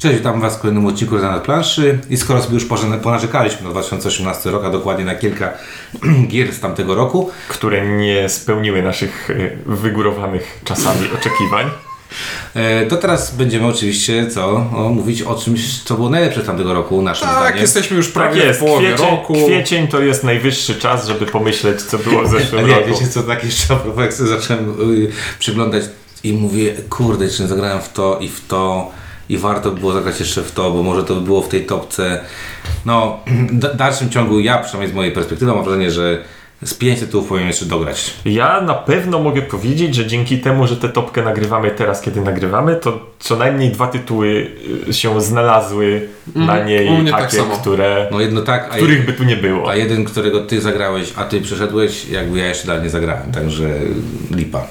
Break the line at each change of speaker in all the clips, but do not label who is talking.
Cześć, witam Was w kolejnym odcinku na planszy i skoro sobie już ponarzekaliśmy na 2018 rok, a dokładnie na kilka gier z tamtego roku,
które nie spełniły naszych e, wygórowanych czasami oczekiwań.
E, to teraz będziemy oczywiście co, o, mówić o czymś, co było najlepsze z tamtego roku, naszym
tak,
zdaniem.
jesteśmy już
Tak
prawie
jest,
w połowie
kwiecień,
roku.
kwiecień to jest najwyższy czas, żeby pomyśleć, co było w zeszłym
nie,
roku.
wiecie co, tak jeszcze zacząłem y, przyglądać i mówię, kurde, nie zagrałem w to i w to i warto by było zagrać jeszcze w to, bo może to by było w tej topce. No, w dalszym ciągu ja, przynajmniej z mojej perspektywy, mam wrażenie, że z pięć tytułów powinien jeszcze dograć.
Ja na pewno mogę powiedzieć, że dzięki temu, że tę topkę nagrywamy teraz, kiedy nagrywamy, to co najmniej dwa tytuły y, się znalazły na
u
niej,
tak
takie,
samo.
które,
No jedno tak, a,
których by tu nie było.
a jeden, którego ty zagrałeś, a ty przeszedłeś, jakby ja jeszcze dalej nie zagrałem, także lipa.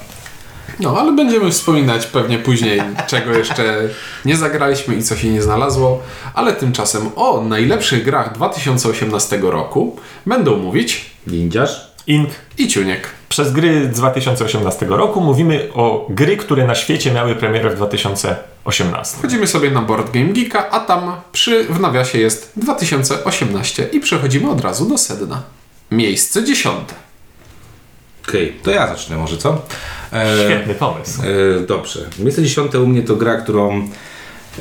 No, ale będziemy wspominać pewnie później, czego jeszcze nie zagraliśmy i co się nie znalazło. Ale tymczasem o najlepszych grach 2018 roku będą mówić
Ninjasz?
Ink.
i Ciuniek.
Przez gry z 2018 roku mówimy o gry, które na świecie miały premierę w 2018.
Wchodzimy sobie na Board Game Geeka, a tam przy, w nawiasie jest 2018 i przechodzimy od razu do sedna. Miejsce dziesiąte.
Okej, to ja zacznę może, co? E,
Świetny pomysł.
E, dobrze. Miejsce dziesiąte u mnie to gra, którą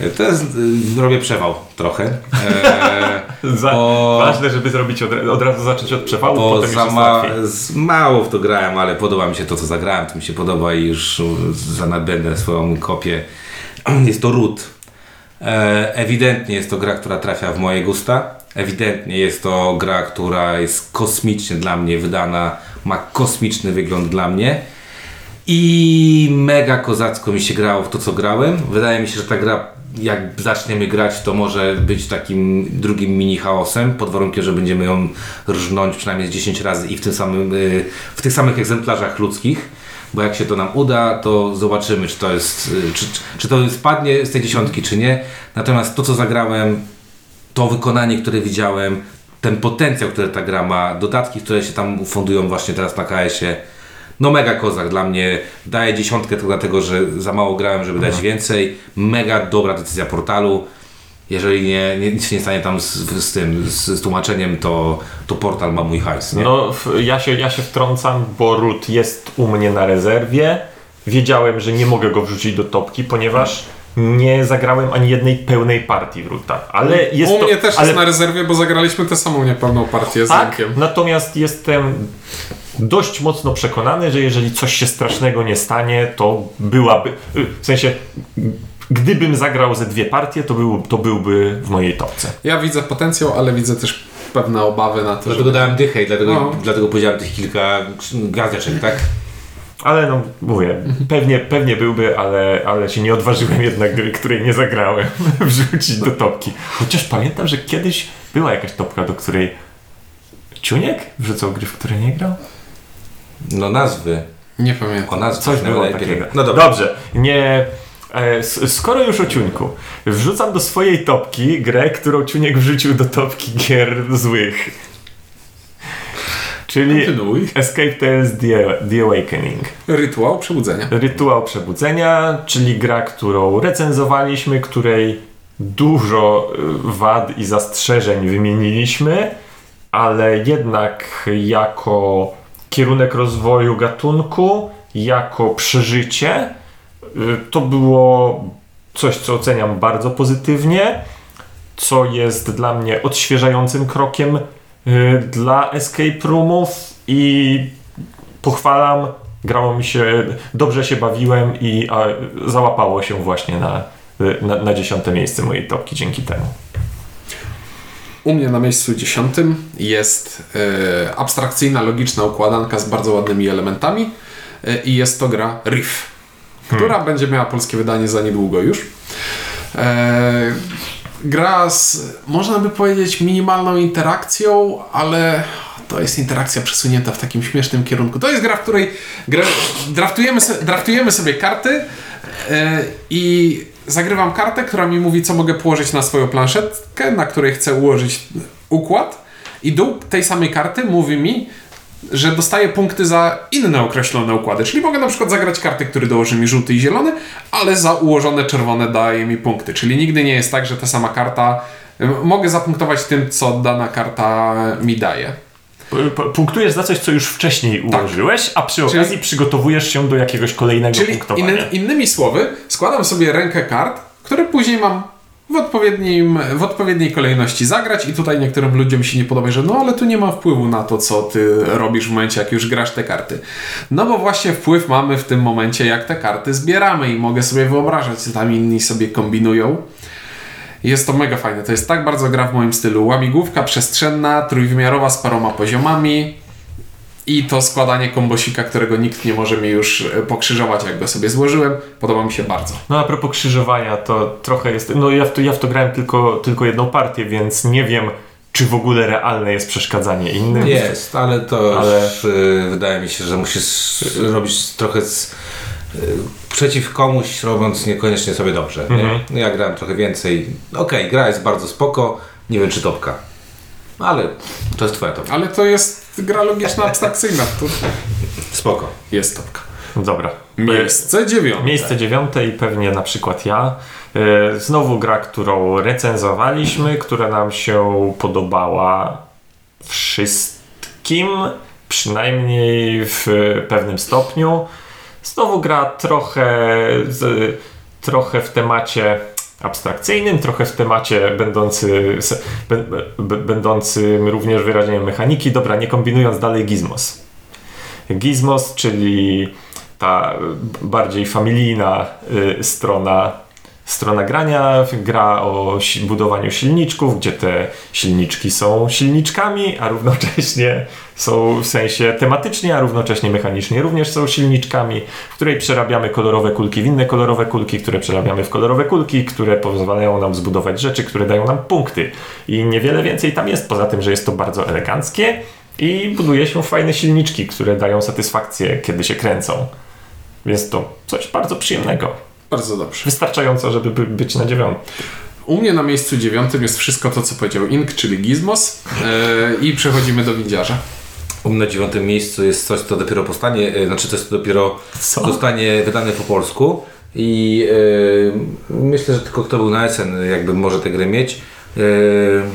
e, to jest, e, robię przewał trochę. E,
Za,
o-
Ważne, żeby zrobić od, od razu zacząć od przewału,
bo
potem
za ma, z, mało w to grałem, ale podoba mi się to, co zagrałem, to mi się podoba i już za nadbędę swoją kopię. Jest to Root. E, ewidentnie jest to gra, która trafia w moje gusta. Ewidentnie jest to gra, która jest kosmicznie dla mnie wydana, ma kosmiczny wygląd dla mnie. I mega kozacko mi się grało w to, co grałem. Wydaje mi się, że ta gra, jak zaczniemy grać, to może być takim drugim mini chaosem, pod warunkiem, że będziemy ją rżnąć przynajmniej z 10 razy i w, tym samym, y, w tych samych egzemplarzach ludzkich. Bo jak się to nam uda, to zobaczymy, czy to jest, y, czy, czy to spadnie z tej dziesiątki, czy nie. Natomiast to, co zagrałem, to wykonanie, które widziałem, ten potencjał, który ta gra ma, dodatki, które się tam fundują właśnie teraz na KS-ie, no mega kozak dla mnie. Daję dziesiątkę tylko dlatego, że za mało grałem, żeby dać więcej. Mega dobra decyzja portalu. Jeżeli nie, nie, nic się nie stanie tam z, z tym, z, z tłumaczeniem, to, to portal ma mój hajs. Nie?
No, ja się, ja się wtrącam, bo Root jest u mnie na rezerwie. Wiedziałem, że nie mogę go wrzucić do topki, ponieważ nie zagrałem ani jednej pełnej partii w Roota. Ale jest
U
to,
mnie też
ale,
jest na rezerwie, bo zagraliśmy tę samą niepełną partię z
Tak,
Jankiem.
natomiast jestem dość mocno przekonany, że jeżeli coś się strasznego nie stanie, to byłaby, y, w sensie, gdybym zagrał ze dwie partie, to, był, to byłby w mojej topce.
Ja widzę potencjał, ale widzę też pewne obawy na to,
Dlatego
że...
dałem dychę i dlatego,
No.
dlatego powiedziałem tych kilka gwiazdeczek, tak?
Ale no, mówię, pewnie, pewnie byłby, ale, ale się nie odważyłem jednak gry, której nie zagrałem, wrzucić do topki. Chociaż pamiętam, że kiedyś była jakaś topka, do której Ciuniek wrzucał gry, w które nie grał?
No nazwy.
Nie pamiętam.
O nazwy.
Coś było takiego.
No dobra.
Dobrze, nie... e, Skoro już o Ciuńku, wrzucam do swojej topki grę, którą Ciuniek wrzucił do topki gier złych. Czyli
Kontynuuj.
Escape Tales The, The Awakening.
Rytuał przebudzenia.
Rytuał Przebudzenia, czyli gra, którą recenzowaliśmy, której dużo y, wad i zastrzeżeń wymieniliśmy, ale jednak jako kierunek rozwoju gatunku, jako przeżycie, y, to było coś, co oceniam bardzo pozytywnie, co jest dla mnie odświeżającym krokiem dla escape roomów i pochwalam. Grało mi się, dobrze się bawiłem i a, załapało się właśnie na, na, na dziesiąte miejsce mojej topki dzięki temu.
U mnie na miejscu dziesiątym jest e, abstrakcyjna, logiczna układanka z bardzo ładnymi elementami e, i jest to gra Riff, która będzie miała polskie wydanie za niedługo już. E, gra z, można by powiedzieć, minimalną interakcją, ale to jest interakcja przesunięta w takim śmiesznym kierunku. To jest gra, w której gra, draftujemy, se, draftujemy sobie karty e, i zagrywam kartę, która mi mówi, co mogę położyć na swoją planszetkę, na której chcę ułożyć układ i dół tej samej karty mówi mi, że dostaję punkty za inne określone układy. Czyli mogę na przykład zagrać karty, które dołoży mi żółty i zielony, ale za ułożone czerwone daje mi punkty. Czyli nigdy nie jest tak, że ta sama karta. Mogę zapunktować tym, co dana karta mi daje.
Punktujesz za coś, co już wcześniej ułożyłeś, a przy
Tak. Czyli-
okazji przygotowujesz się do jakiegoś kolejnego
Czyli
punktowania.
inny, innymi słowy, składam sobie rękę kart, które później mam w, odpowiednim, w odpowiedniej kolejności zagrać i tutaj niektórym ludziom się nie podoba, że no ale tu nie ma wpływu na to, co ty robisz w momencie, jak już grasz te karty. No bo właśnie wpływ mamy w tym momencie, jak te karty zbieramy i mogę sobie wyobrażać, co tam inni sobie kombinują. Jest to mega fajne. To jest tak bardzo gra w moim stylu. Łamigłówka przestrzenna, trójwymiarowa z paroma poziomami i to składanie kombosika, którego nikt nie może mi już e, pokrzyżować, jak go sobie złożyłem. Podoba mi się bardzo.
No a propos krzyżowania, to trochę jest. No ja w to, ja w to grałem tylko, tylko jedną partię, więc nie wiem, czy w ogóle realne jest przeszkadzanie innym.
Jest, ale to
Ale-
już, y, wydaje mi się, że musisz robić trochę z, y, przeciw komuś, robiąc niekoniecznie sobie dobrze.
Mhm.
Nie? Ja grałem trochę więcej. Okej, gra jest bardzo spoko. Nie wiem, czy topka. Ale to jest twoja topka.
Ale to jest gra logiczna, abstrakcyjna. To
Spoko.
jest topka.
Dobra.
Miejsce dziewiąte.
Miejsce dziewiąte i pewnie na przykład ja. E, Znowu gra, którą recenzowaliśmy, która nam się podobała wszystkim, przynajmniej w pewnym stopniu. Znowu gra trochę, z, trochę w temacie abstrakcyjnym, trochę w temacie będący, będącym również wyrażeniem mechaniki. Dobra, nie kombinując dalej Gizmos. Gizmos, czyli ta bardziej familijna y, strona, strona grania, gra o budowaniu silniczków, gdzie te silniczki są silniczkami, a równocześnie są w sensie tematycznie, a równocześnie mechanicznie również są silniczkami, w której przerabiamy kolorowe kulki w inne kolorowe kulki, które przerabiamy w kolorowe kulki, które pozwalają nam zbudować rzeczy, które dają nam punkty. I niewiele więcej tam jest, poza tym, że jest to bardzo eleganckie i buduje się fajne silniczki, które dają satysfakcję, kiedy się kręcą. Więc to coś bardzo przyjemnego.
Bardzo dobrze.
Wystarczająco, żeby by- być na dziewiątym.
U mnie na miejscu dziewiątym jest wszystko to, co powiedział Ink, czyli Gizmos. E, I przechodzimy do windziarza.
U mnie na dziewiątym miejscu jest coś, co dopiero powstanie, y, znaczy coś, co dopiero
Co?
zostanie wydane po polsku i y, myślę, że tylko kto był na SN jakby może tę grę mieć.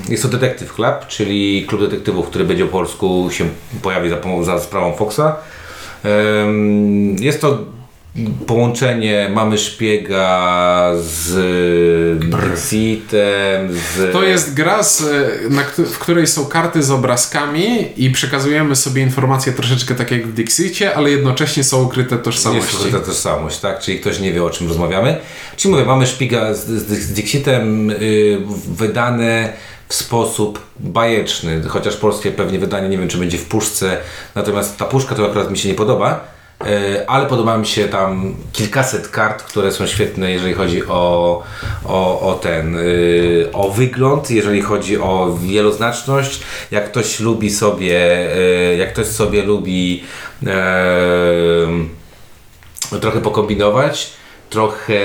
Jest to Detective Club, czyli klub detektywów, który będzie po polsku się pojawi za, za sprawą Foxa. Jest to połączenie mamy szpiega z Brexitem, z...
To jest gra, z, na, któ- w której są karty z obrazkami i przekazujemy sobie informacje troszeczkę tak jak w Dixicie, ale jednocześnie są ukryte
Jest
tożsamości.
to tożsamość, tak? Czyli ktoś nie wie o czym rozmawiamy. Czyli mówię, mamy szpiga z, z, z Dixitem y, wydane w sposób bajeczny, chociaż polskie pewnie wydanie nie wiem czy będzie w puszce, natomiast ta puszka to akurat mi się nie podoba, y, ale podoba mi się tam kilkaset kart, które są świetne, jeżeli chodzi o, o, o ten, y, o wygląd, jeżeli chodzi o wieloznaczność, jak ktoś lubi sobie, y, jak ktoś sobie lubi em, trochę pokombinować, trochę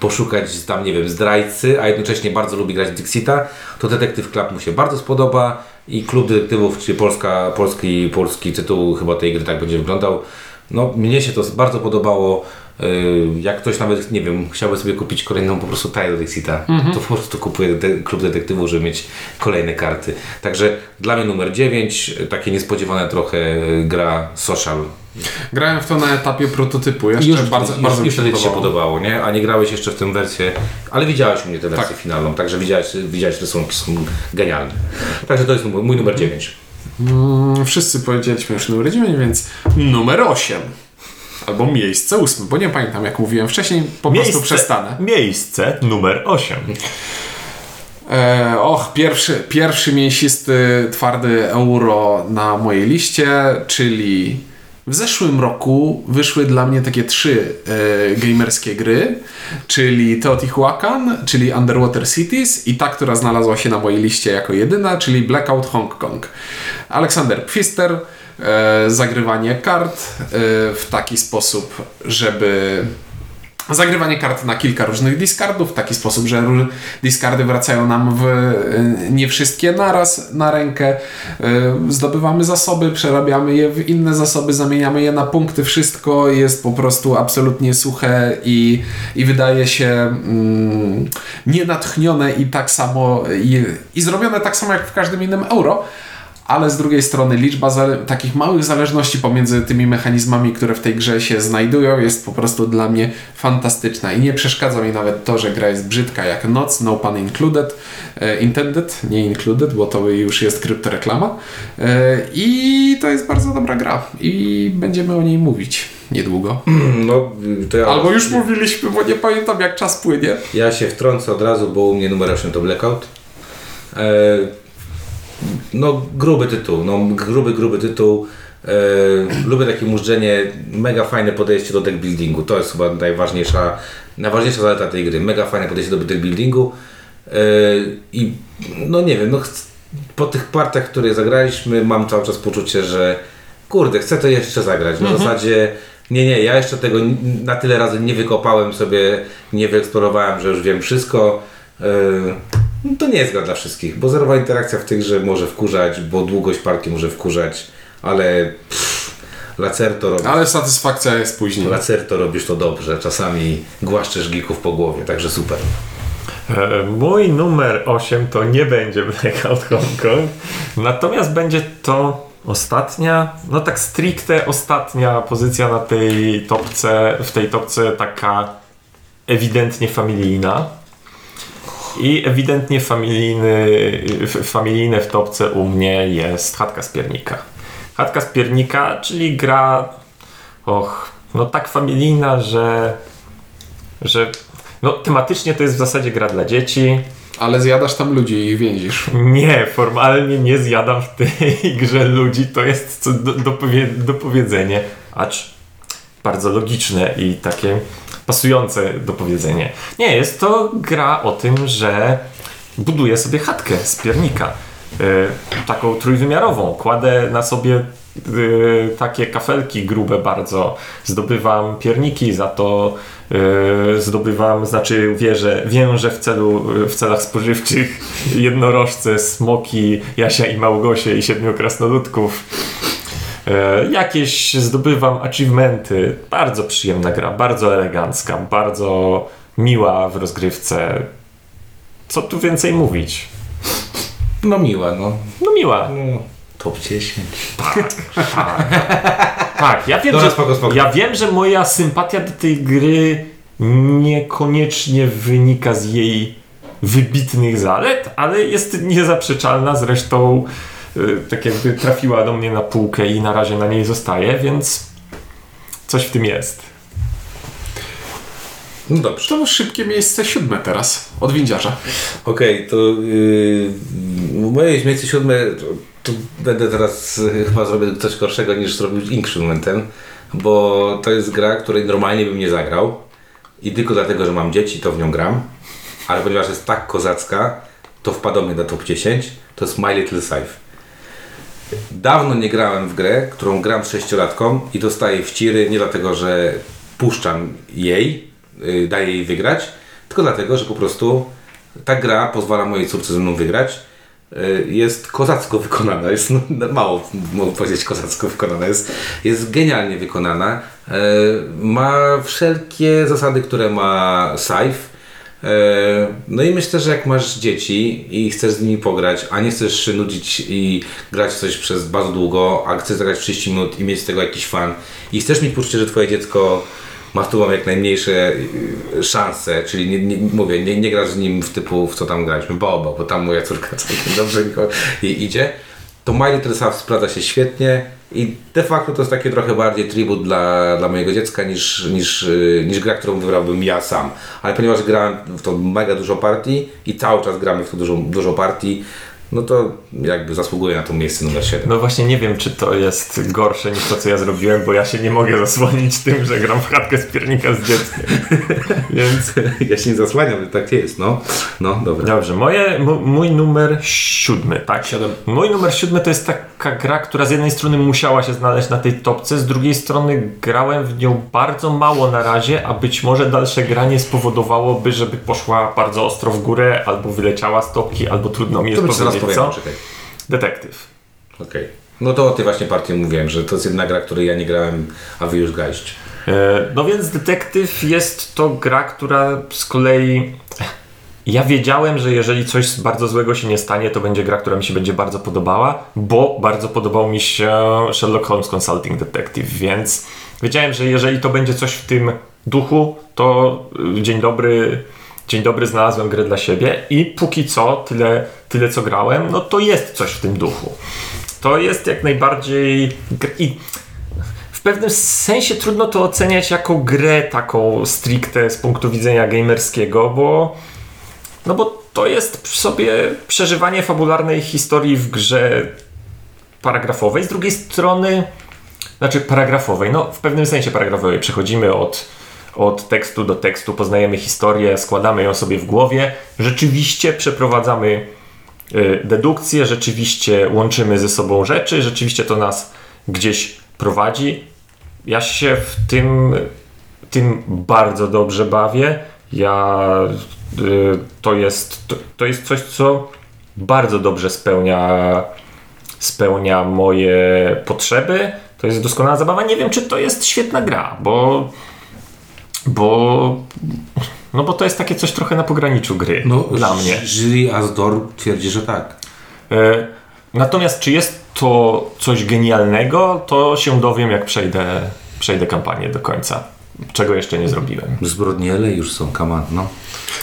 poszukać tam, nie wiem, zdrajcy, a jednocześnie bardzo lubi grać Dixita, to Detective Club mu się bardzo spodoba i Klub Detektywów, czyli polska, polski, polski tytuł chyba tej gry tak będzie wyglądał. No, mnie się to bardzo podobało. Y, Jak ktoś nawet, nie wiem, chciałby sobie kupić kolejną po prostu taję do Dixita, to po prostu kupuje de- Klub Detektywów, żeby mieć kolejne karty. Także dla mnie numer 9, takie niespodziewane trochę y, gra social
Grałem w to na etapie prototypu. Jeszcze
już,
bardzo,
już,
bardzo mi
już
się
wtedy Ci się
podobało.
nie? A nie grałeś jeszcze w tę wersję, ale widziałeś u mnie tę wersję
Tak.
finalną, także widziałeś, widziałeś rysunki, są genialne. Także to jest mój, mój numer 9.
Mm, Wszyscy powiedzieliśmy już numer 9, więc numer 8. Albo miejsce ósme, bo nie pamiętam jak mówiłem wcześniej, po prostu przestanę.
Miejsce numer 8.
E, och, pierwszy, pierwszy mięsisty, twardy euro na mojej liście, czyli w zeszłym roku wyszły dla mnie takie trzy e, gamerskie gry, czyli Teotihuacan, czyli Underwater Cities i ta, która znalazła się na mojej liście jako jedyna, czyli Blackout Hong Kong. Aleksander Pfister, e, zagrywanie kart e, w taki sposób, żeby Zagrywanie kart na kilka różnych discardów w taki sposób, że discardy wracają nam w y, nie wszystkie naraz na rękę. Y, Zdobywamy zasoby, przerabiamy je w inne zasoby, zamieniamy je na punkty. Wszystko jest po prostu absolutnie suche i, i wydaje się mm, nienatchnione i tak samo i, i zrobione tak samo jak w każdym innym euro ale z drugiej strony liczba takich małych zależności pomiędzy tymi mechanizmami, które w tej grze się znajdują, jest po prostu dla mnie fantastyczna i nie przeszkadza mi nawet to, że gra jest brzydka jak noc, no pun included, e, intended, nie included, bo to już jest kryptoreklama e, i to jest bardzo dobra gra i będziemy o niej mówić niedługo.
No, to ja,
Albo już mówiliśmy, bo nie pamiętam jak czas płynie.
ja się wtrącę od razu, bo u mnie numer 8 to Blackout. E, no, gruby tytuł, no, gruby, gruby tytuł. E, lubię takie mużdżenie, mega fajne podejście do deck buildingu. To jest chyba najważniejsza, najważniejsza zaleta tej gry. Mega fajne podejście do deck buildingu. E, I no nie wiem, no, po tych partiach, które zagraliśmy, mam cały czas poczucie, że kurde, chcę to jeszcze zagrać. W zasadzie nie, nie, ja jeszcze tego na tyle razy nie wykopałem sobie, nie wyeksplorowałem, że już wiem wszystko. Yy, no to nie jest gra dla wszystkich, bo zerowa interakcja w tych grze może wkurzać, bo długość partii może wkurzać, ale pff, Lacerto, robi,
Ale satysfakcja jest później.
Lacerto robisz to dobrze, czasami głaszczesz geeków po głowie, także super.
E, Mój numer 8 to nie będzie Blackout Hong Kong, natomiast będzie to ostatnia, no tak stricte ostatnia pozycja na tej topce, w tej topce taka ewidentnie familijna. I ewidentnie familijny, familijne w topce u mnie jest Chatka z Piernika. Chatka z Piernika, czyli gra, och, no tak familijna, że, że no tematycznie to jest w zasadzie gra dla dzieci.
Ale zjadasz tam ludzi i ich więzisz.
Nie, formalnie nie zjadam w tej grze ludzi, to jest do, dopowie, dopowiedzenie, acz bardzo logiczne i takie pasujące dopowiedzenie. Nie, jest to gra o tym, że buduję sobie chatkę z piernika. y, taką trójwymiarową. Kładę na sobie y, takie kafelki grube bardzo. Zdobywam pierniki, za to y, zdobywam, znaczy wierzę, wiążę w, celu, w celach spożywczych jednorożce, smoki, Jasia i Małgosie i siedmiu krasnoludków. E, Jakieś zdobywam achievementy. Bardzo przyjemna gra, bardzo elegancka, bardzo miła w rozgrywce. Co tu więcej mówić?
No miła, no.
No miła.
no top 10.
Tak, ja wiem,
Dobra,
że,
spoko, spoko.
ja wiem, że moja sympatia do tej gry niekoniecznie wynika z jej wybitnych zalet, ale jest niezaprzeczalna. Zresztą tak jakby trafiła do mnie na półkę i na razie na niej zostaje, więc coś w tym jest.
No dobrze.
To szybkie miejsce siódme teraz, od windziarza.
Okej, to yy, moje miejsce siódme, to, to będę teraz yy, chyba zrobił coś gorszego niż zrobił Instrumentem, bo to jest gra, której normalnie bym nie zagrał i tylko dlatego, że mam dzieci, to w nią gram, ale ponieważ jest tak kozacka, to wpadła mnie na top 10, to jest My Little Scythe. Dawno nie grałem w grę, którą gram z sześciolatką i dostaję wciry nie dlatego, że puszczam jej, yy, daję jej wygrać, tylko dlatego, że po prostu ta gra pozwala mojej córce ze mną wygrać. Y, Jest kozacko wykonana, jest no, mało mogę powiedzieć kozacko wykonana, jest, jest genialnie wykonana. Y, Ma wszelkie zasady, które ma Scythe. Y, No i myślę, że jak masz dzieci i chcesz z nimi pograć, a nie chcesz się nudzić i grać coś przez bardzo długo, a chcesz zagrać w 30 minut i mieć z tego jakiś fan i chcesz mieć poczucie, że twoje dziecko ma w mam jak najmniejsze y, szanse, czyli nie, nie, mówię, nie, nie grasz z nim w typu, w co tam graliśmy, Bobo, bo tam moja córka całkiem dobrze idzie, to Little Scythe sprawdza się świetnie i de facto to jest takie trochę bardziej tribut dla, dla mojego dziecka niż, niż, y, niż gra, którą wybrałbym ja sam. Ale ponieważ grałem w to mega dużo partii i cały czas gramy w to dużo, dużo partii, no to jakby zasługuje na to miejsce numer 7.
No właśnie nie wiem, czy to jest gorsze niż to, co ja zrobiłem, bo ja się nie mogę zasłonić tym, że gram w chatkę z piernika z dzieckiem. Więc
Ja się nie zasłaniam, tak jest, no. No, dobra.
dobrze, moje, mój numer siódmy, tak?
Siedem.
Mój numer siódmy to jest taka gra, która z jednej strony musiała się znaleźć na tej topce, z drugiej strony grałem w nią bardzo mało na razie, a być może dalsze granie spowodowałoby, żeby poszła bardzo ostro w górę, albo wyleciała z topki, albo trudno mi
To
jest
powiem,
co?
czekaj.
Detektyw.
Okej. No to o tej właśnie partii mówiłem, że to jest jedna gra, której ja nie grałem, a wy już graliście.
E, No więc Detektyw jest to gra, która z kolei. Ja wiedziałem, że jeżeli coś bardzo złego się nie stanie, to będzie gra, która mi się będzie bardzo podobała, bo bardzo podobał mi się Sherlock Holmes Consulting Detective, więc wiedziałem, że jeżeli to będzie coś w tym duchu, to y, dzień dobry, dzień dobry znalazłem grę dla siebie i póki co, tyle, tyle co grałem, no to jest coś w tym duchu. To jest jak najbardziej. I w pewnym sensie trudno to oceniać jako grę taką stricte z punktu widzenia gamerskiego, bo no bo to jest sobie przeżywanie fabularnej historii w grze paragrafowej, z drugiej strony znaczy paragrafowej, no w pewnym sensie paragrafowej. Przechodzimy od, od tekstu do tekstu, poznajemy historię, składamy ją sobie w głowie. Rzeczywiście przeprowadzamy y, dedukcje, rzeczywiście łączymy ze sobą rzeczy, rzeczywiście to nas gdzieś prowadzi. Ja się w tym, tym bardzo dobrze bawię. Ja y, to jest, to, to jest coś, co bardzo dobrze spełnia, spełnia moje potrzeby. To jest doskonała zabawa. Nie wiem, czy to jest świetna gra, bo bo no bo to jest takie coś trochę na pograniczu gry dla mnie.
Jury Asdor twierdzi, że tak.
E, Natomiast czy jest to coś genialnego, to się dowiem, jak przejdę, przejdę kampanię do końca. Czego jeszcze nie zrobiłem.
Zbrodniele już są, kaman, no.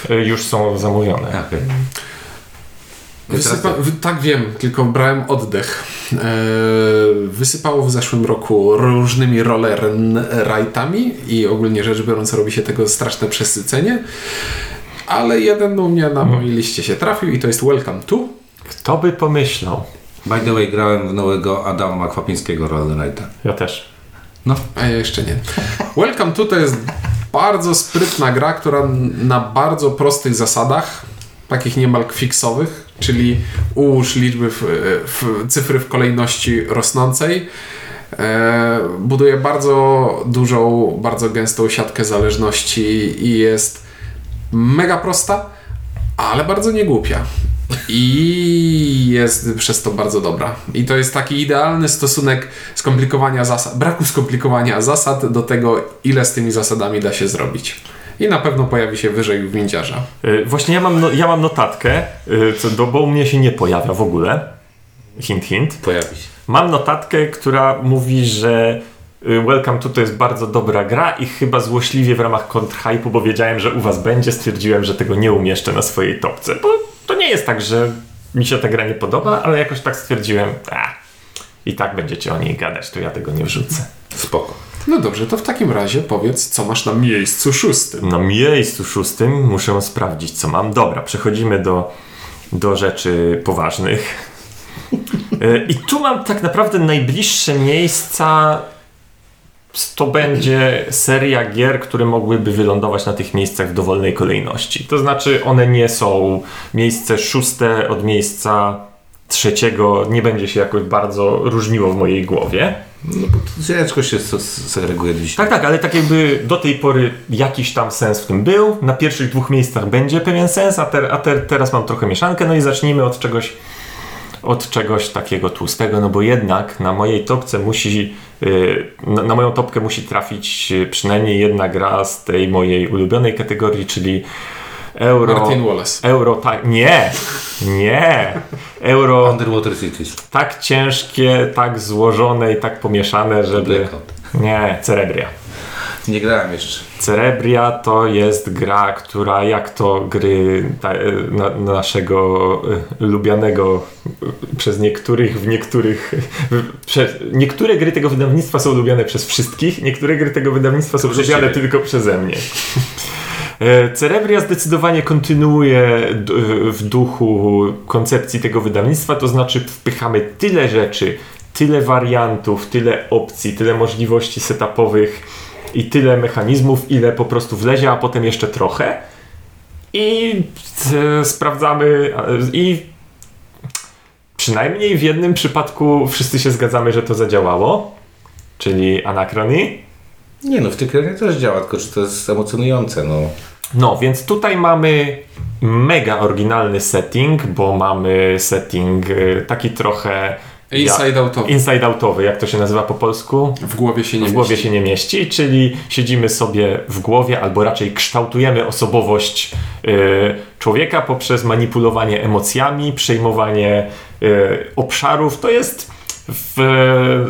E, Już są zamówione.
Okej.
Wysypa... w- Tak wiem, tylko brałem oddech. E, Wysypało w zeszłym roku różnymi rollerrightami i ogólnie rzecz biorąc robi się tego straszne przesycenie. Ale jeden u mnie na mojej liście się trafił i to jest Welcome to.
Kto by pomyślał?
By the way, grałem w nowego Adama Makwapińskiego Rollerlighta.
Ja też.
No,
A ja jeszcze nie. Welcome to to jest bardzo sprytna gra, która na bardzo prostych zasadach, takich niemal kwiksowych, czyli ułóż liczby w, w cyfry w kolejności rosnącej, e, buduje bardzo dużą, bardzo gęstą siatkę zależności i jest mega prosta, ale bardzo niegłupia. I jest przez to bardzo dobra. I to jest taki idealny stosunek skomplikowania zasad, braku skomplikowania zasad do tego, ile z tymi zasadami da się zrobić. I na pewno pojawi się wyżej w windziarza.
E, Właśnie ja mam, no, ja mam notatkę, e, co do, bo u mnie się nie pojawia w ogóle. Hint, hint.
pojawi się.
Mam notatkę, która mówi, że y, Welcome to to jest bardzo dobra gra i chyba złośliwie w ramach kontrhypu, bo wiedziałem, że u was będzie, stwierdziłem, że tego nie umieszczę na swojej topce. Bo to nie jest tak, że mi się ta gra nie podoba, ale jakoś tak stwierdziłem, a i tak będziecie o niej gadać, to ja tego nie wrzucę.
Spoko.
No dobrze, to w takim razie powiedz, co masz na miejscu szóstym.
Na miejscu szóstym muszę sprawdzić, co mam. Dobra, przechodzimy do, do rzeczy poważnych. E, I tu mam tak naprawdę najbliższe miejsca. To będzie seria gier, które mogłyby wylądować na tych miejscach w dowolnej kolejności. To znaczy, one nie są miejsce szóste od miejsca trzeciego, nie będzie się jakoś bardzo różniło w mojej głowie.
No bo ciężko się segreguje dzisiaj.
Tak, tak, ale tak jakby do tej pory jakiś tam sens w tym był. Na pierwszych dwóch miejscach będzie pewien sens, a, te, a te, teraz mam trochę mieszankę. No i zacznijmy od czegoś, od czegoś takiego tłustego, no bo jednak na mojej topce musi, yy, na, na moją topkę musi trafić yy, przynajmniej jedna gra z tej mojej ulubionej kategorii, czyli Euro.
Martin Wallace.
Euro, tak, nie, nie. Euro
Underwater Cities.
tak ciężkie, tak złożone i tak pomieszane, żeby. Nie, Cerebria.
Nie grałem jeszcze.
Cerebria to jest gra, która jak to gry ta, na, naszego e, lubianego e, przez niektórych, w niektórych. w- niektóre gry tego wydawnictwa są lubiane przez wszystkich, niektóre gry tego wydawnictwa są lubiane tylko przeze mnie. E, Cerebria zdecydowanie kontynuuje d- w duchu koncepcji tego wydawnictwa, to znaczy wpychamy tyle rzeczy, tyle wariantów, tyle opcji, tyle możliwości setupowych i tyle mechanizmów, ile po prostu wlezie, a potem jeszcze trochę. I e, sprawdzamy e, i przynajmniej w jednym przypadku wszyscy się zgadzamy, że to zadziałało, czyli Anachrony.
Nie no, w grach też działa, tylko że to jest emocjonujące, no.
No, więc tutaj mamy mega oryginalny setting, bo mamy setting y, taki trochę
Inside outowy.
inside outowy, jak to się nazywa po polsku?
W głowie się nie
w głowie
mieści.
się nie mieści, czyli siedzimy sobie w głowie, albo raczej kształtujemy osobowość y, człowieka poprzez manipulowanie emocjami, przejmowanie y, obszarów. To jest w,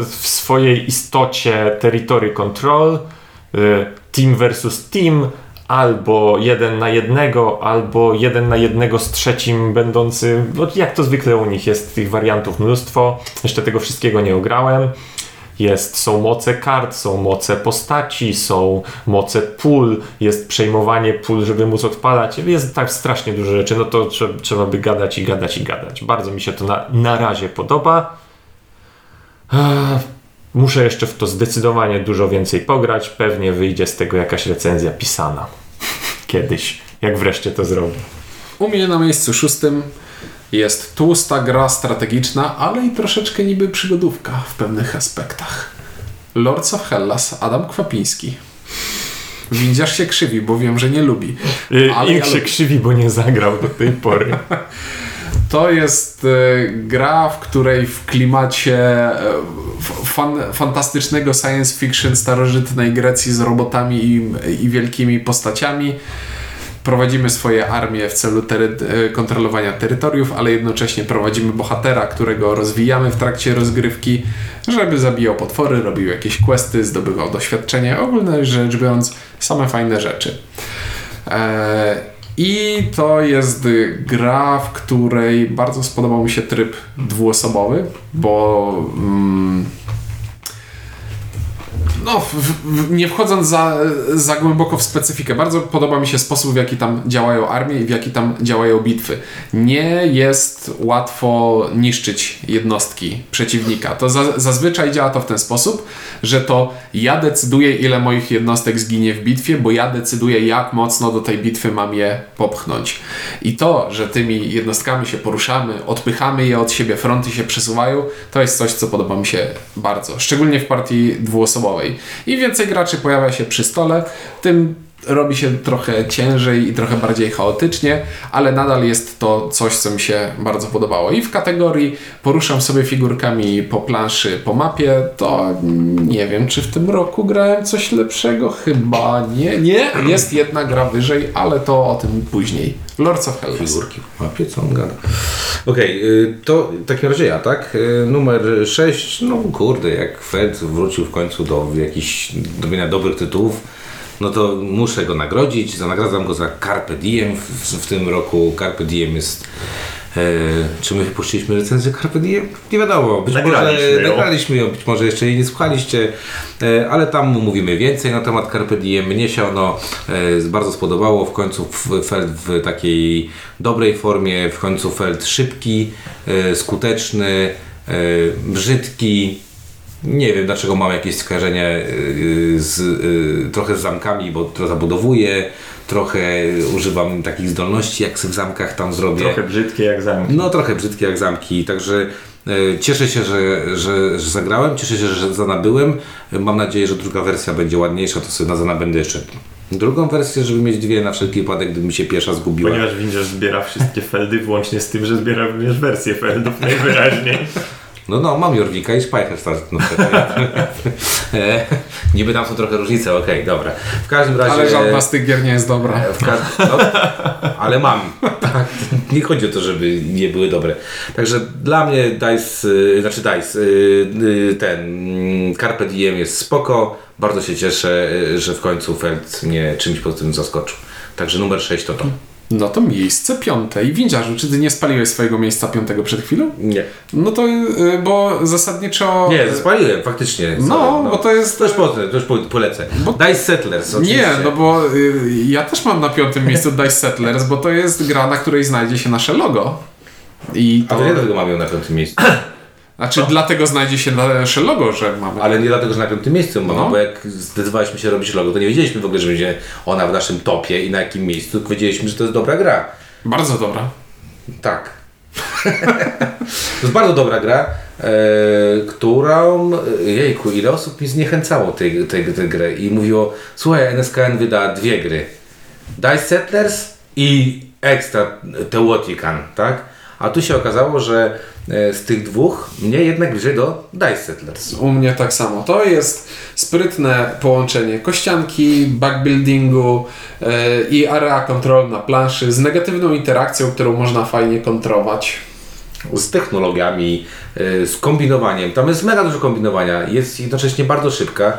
w swojej istocie territory control, team versus team, albo jeden na jednego, albo jeden na jednego z trzecim będący, no jak to zwykle u nich jest tych wariantów mnóstwo. Jeszcze tego wszystkiego nie ograłem. Jest, są moce kart, są moce postaci, są moce pól, jest przejmowanie pól, żeby móc odpalać. Jest tak strasznie dużo rzeczy, no to trzeba, trzeba by gadać i gadać i gadać. Bardzo mi się to na, na razie podoba. Muszę jeszcze w to zdecydowanie dużo więcej pograć. Pewnie wyjdzie z tego jakaś recenzja pisana. Kiedyś, jak wreszcie to zrobię.
U mnie na miejscu szóstym jest tłusta gra strategiczna, ale i troszeczkę niby przygodówka w pewnych aspektach. Lords of Hellas, Adam Kwapiński. Windziarz się krzywi, bo wiem, że nie lubi.
Yy,
Ale
Ink
ja
się
lubię.
krzywi, bo nie zagrał do tej pory.
To jest e, gra, w której w klimacie e, fan, fantastycznego science fiction starożytnej Grecji z robotami i, i wielkimi postaciami prowadzimy swoje armie w celu tery, e, kontrolowania terytoriów, ale jednocześnie prowadzimy bohatera, którego rozwijamy w trakcie rozgrywki, żeby zabijał potwory, robił jakieś questy, zdobywał doświadczenie. Ogólnie rzecz biorąc, same fajne rzeczy. E, I to jest gra, w której bardzo spodobał mi się tryb dwuosobowy, bo mm, no, w, w, nie wchodząc za, za głęboko w specyfikę, bardzo podoba mi się sposób, w jaki tam działają armie i w jaki tam działają bitwy. Nie jest łatwo niszczyć jednostki przeciwnika. To za, zazwyczaj działa to w ten sposób, że to ja decyduję, ile moich jednostek zginie w bitwie, bo ja decyduję, jak mocno do tej bitwy mam je popchnąć. I to, że tymi jednostkami się poruszamy, odpychamy je od siebie, fronty się przesuwają, to jest coś, co podoba mi się bardzo. Szczególnie w partii dwuosobowej. Im więcej graczy pojawia się przy stole, tym robi się trochę ciężej i trochę bardziej chaotycznie, ale nadal jest to coś, co mi się bardzo podobało. I w kategorii poruszam sobie figurkami po planszy, po mapie, to nie wiem, czy w tym roku grałem coś lepszego. Chyba nie. Nie, jest jedna gra wyżej, ale to o tym później. Lords of.
Figurki w mapie, co on gada? Okej, y, to w takim razie ja, tak? Y, Numer 6, no kurde, jak Fed wrócił w końcu do jakichś robienia dobrych tytułów, no to muszę go nagrodzić. Za- Nagradzam go za Carpe Diem. W, w tym roku Carpe Diem jest... E, czy my wypuściliśmy recenzję Carpe Diem? Nie wiadomo. Być
Nagraliśmy
może
ją.
nagraliśmy ją, być może jeszcze jej nie słuchaliście, e, ale tam mówimy więcej na temat Carpe Diem. Mnie się ono e, bardzo spodobało. W końcu Feld w takiej dobrej formie, w końcu Feld szybki, e, skuteczny, brzydki. Nie wiem dlaczego mam jakieś skojarzenie e, z, e, trochę z zamkami, bo trochę zabudowuję, trochę używam takich zdolności, jak w zamkach tam zrobię.
Trochę brzydkie jak zamki.
No trochę brzydkie jak zamki, także e, cieszę się, że, że, że zagrałem, cieszę się, że zanabyłem. Mam nadzieję, że druga wersja będzie ładniejsza, to sobie na zanabędę jeszcze drugą wersję, żeby mieć dwie na wszelki wypadek, gdyby mi się pierwsza zgubiła.
Ponieważ Windziarz zbiera wszystkie feldy, włącznie z tym, że zbiera również wersję feldów najwyraźniej.
No no, mam Jorwika i Speicherstadt. No, e, niby tam są trochę różnice, okej, dobra. W każdym razie...
Ale żadna z tych gier nie jest dobra.
W każ- no, ale mam. Tak. Nie chodzi o to, żeby nie były dobre. Także dla mnie Dice, y, znaczy Dice, ten mm, Carpe Diem jest spoko. Bardzo się cieszę, że w końcu Feld mnie czymś pozytywnym zaskoczył. Także numer 6 to to.
No to miejsce piąte. I windziarzu, czy ty nie spaliłeś swojego miejsca piątego przed chwilą?
Nie.
No to, y, bo zasadniczo...
Nie, spaliłem, faktycznie.
No,
Sorry,
bo to jest-
To już, po, to już po, polecę. Dice Settlers, oczywiście.
Nie, no bo y, ja też mam na piątym miejscu Dice Settlers, bo to jest gra, na której znajdzie się nasze logo. I
A
to...
to nie dlatego mamy ją na piątym miejscu.
Znaczy, dlatego znajdzie się nasze logo, że mamy.
Ale nie dlatego, że na piątym miejscu mamy,
No.
bo jak zdecydowaliśmy się robić logo, to nie wiedzieliśmy w ogóle, że będzie ona w naszym topie i na jakim miejscu, tylko wiedzieliśmy, że to jest dobra gra.
Bardzo dobra.
Tak. to jest bardzo dobra gra, e, którą, jejku, ile osób mi zniechęcało tej, tej, tej grę i mówiło, słuchaj, NSKN wyda dwie gry. Dice Settlers i Extra Teotihuacan, tak? A tu się okazało, że e, z tych dwóch mnie jednak bliżej do Dice Settlers.
U mnie tak samo. To jest sprytne połączenie kościanki, backbuildingu yy, i area control na planszy z negatywną interakcją, którą można fajnie kontrować.
z technologiami, y, z kombinowaniem. Tam jest mega dużo kombinowania. Jest jednocześnie bardzo szybka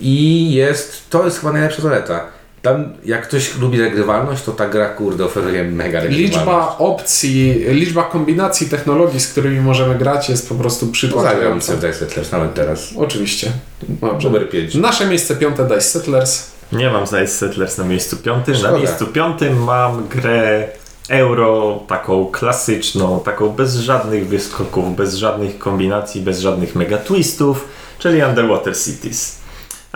i jest, to jest chyba najlepsza zaleta. Tam, jak ktoś lubi regrywalność, to ta gra, kurde, oferuje mega regrywalność.
Liczba opcji, liczba kombinacji technologii, z którymi możemy grać jest po prostu
Zagram
przytłaczająca.
sobie w Dice Settlers nawet teraz.
Oczywiście. Dobrze.
Numer 5.
Nasze miejsce piąte Dice Settlers.
Nie mam Dice Settlers na miejscu piątym.
Szkoda.
Na miejscu piątym mam grę euro, taką klasyczną, taką bez żadnych wyskoków, bez żadnych kombinacji, bez żadnych mega twistów, czyli Underwater Cities.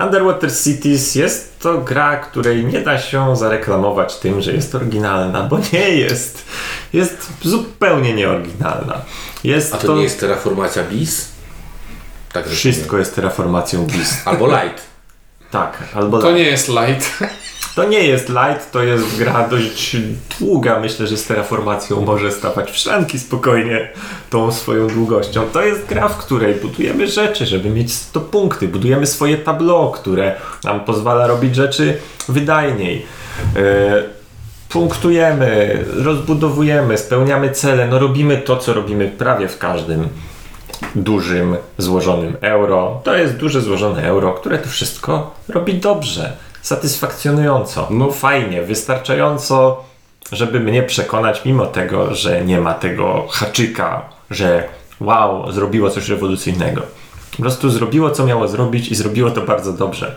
Underwater Cities jest to gra, której nie da się zareklamować tym, że jest oryginalna, bo nie jest. Jest zupełnie nieoryginalna. Jest
A to, nie jest terraformacja BIS? Tak
Wszystko jest terraformacją Beast.
Albo Light.
Tak, albo
To nie jest light.
To nie jest light, to jest gra dość długa. Myślę, że z terraformacją może stawać w szranki spokojnie tą swoją długością. To jest gra, w której budujemy rzeczy, żeby mieć 100 punkty. Budujemy swoje tableau, które nam pozwala robić rzeczy wydajniej. E, punktujemy, rozbudowujemy, spełniamy cele. No robimy to, co robimy prawie w każdym dużym, złożonym euro. To jest duże, złożone euro, które to wszystko robi dobrze, satysfakcjonująco, no fajnie, wystarczająco, żeby mnie przekonać, mimo tego, że nie ma tego haczyka, że wow, zrobiło coś rewolucyjnego. Po prostu zrobiło, co miało zrobić i zrobiło to bardzo dobrze.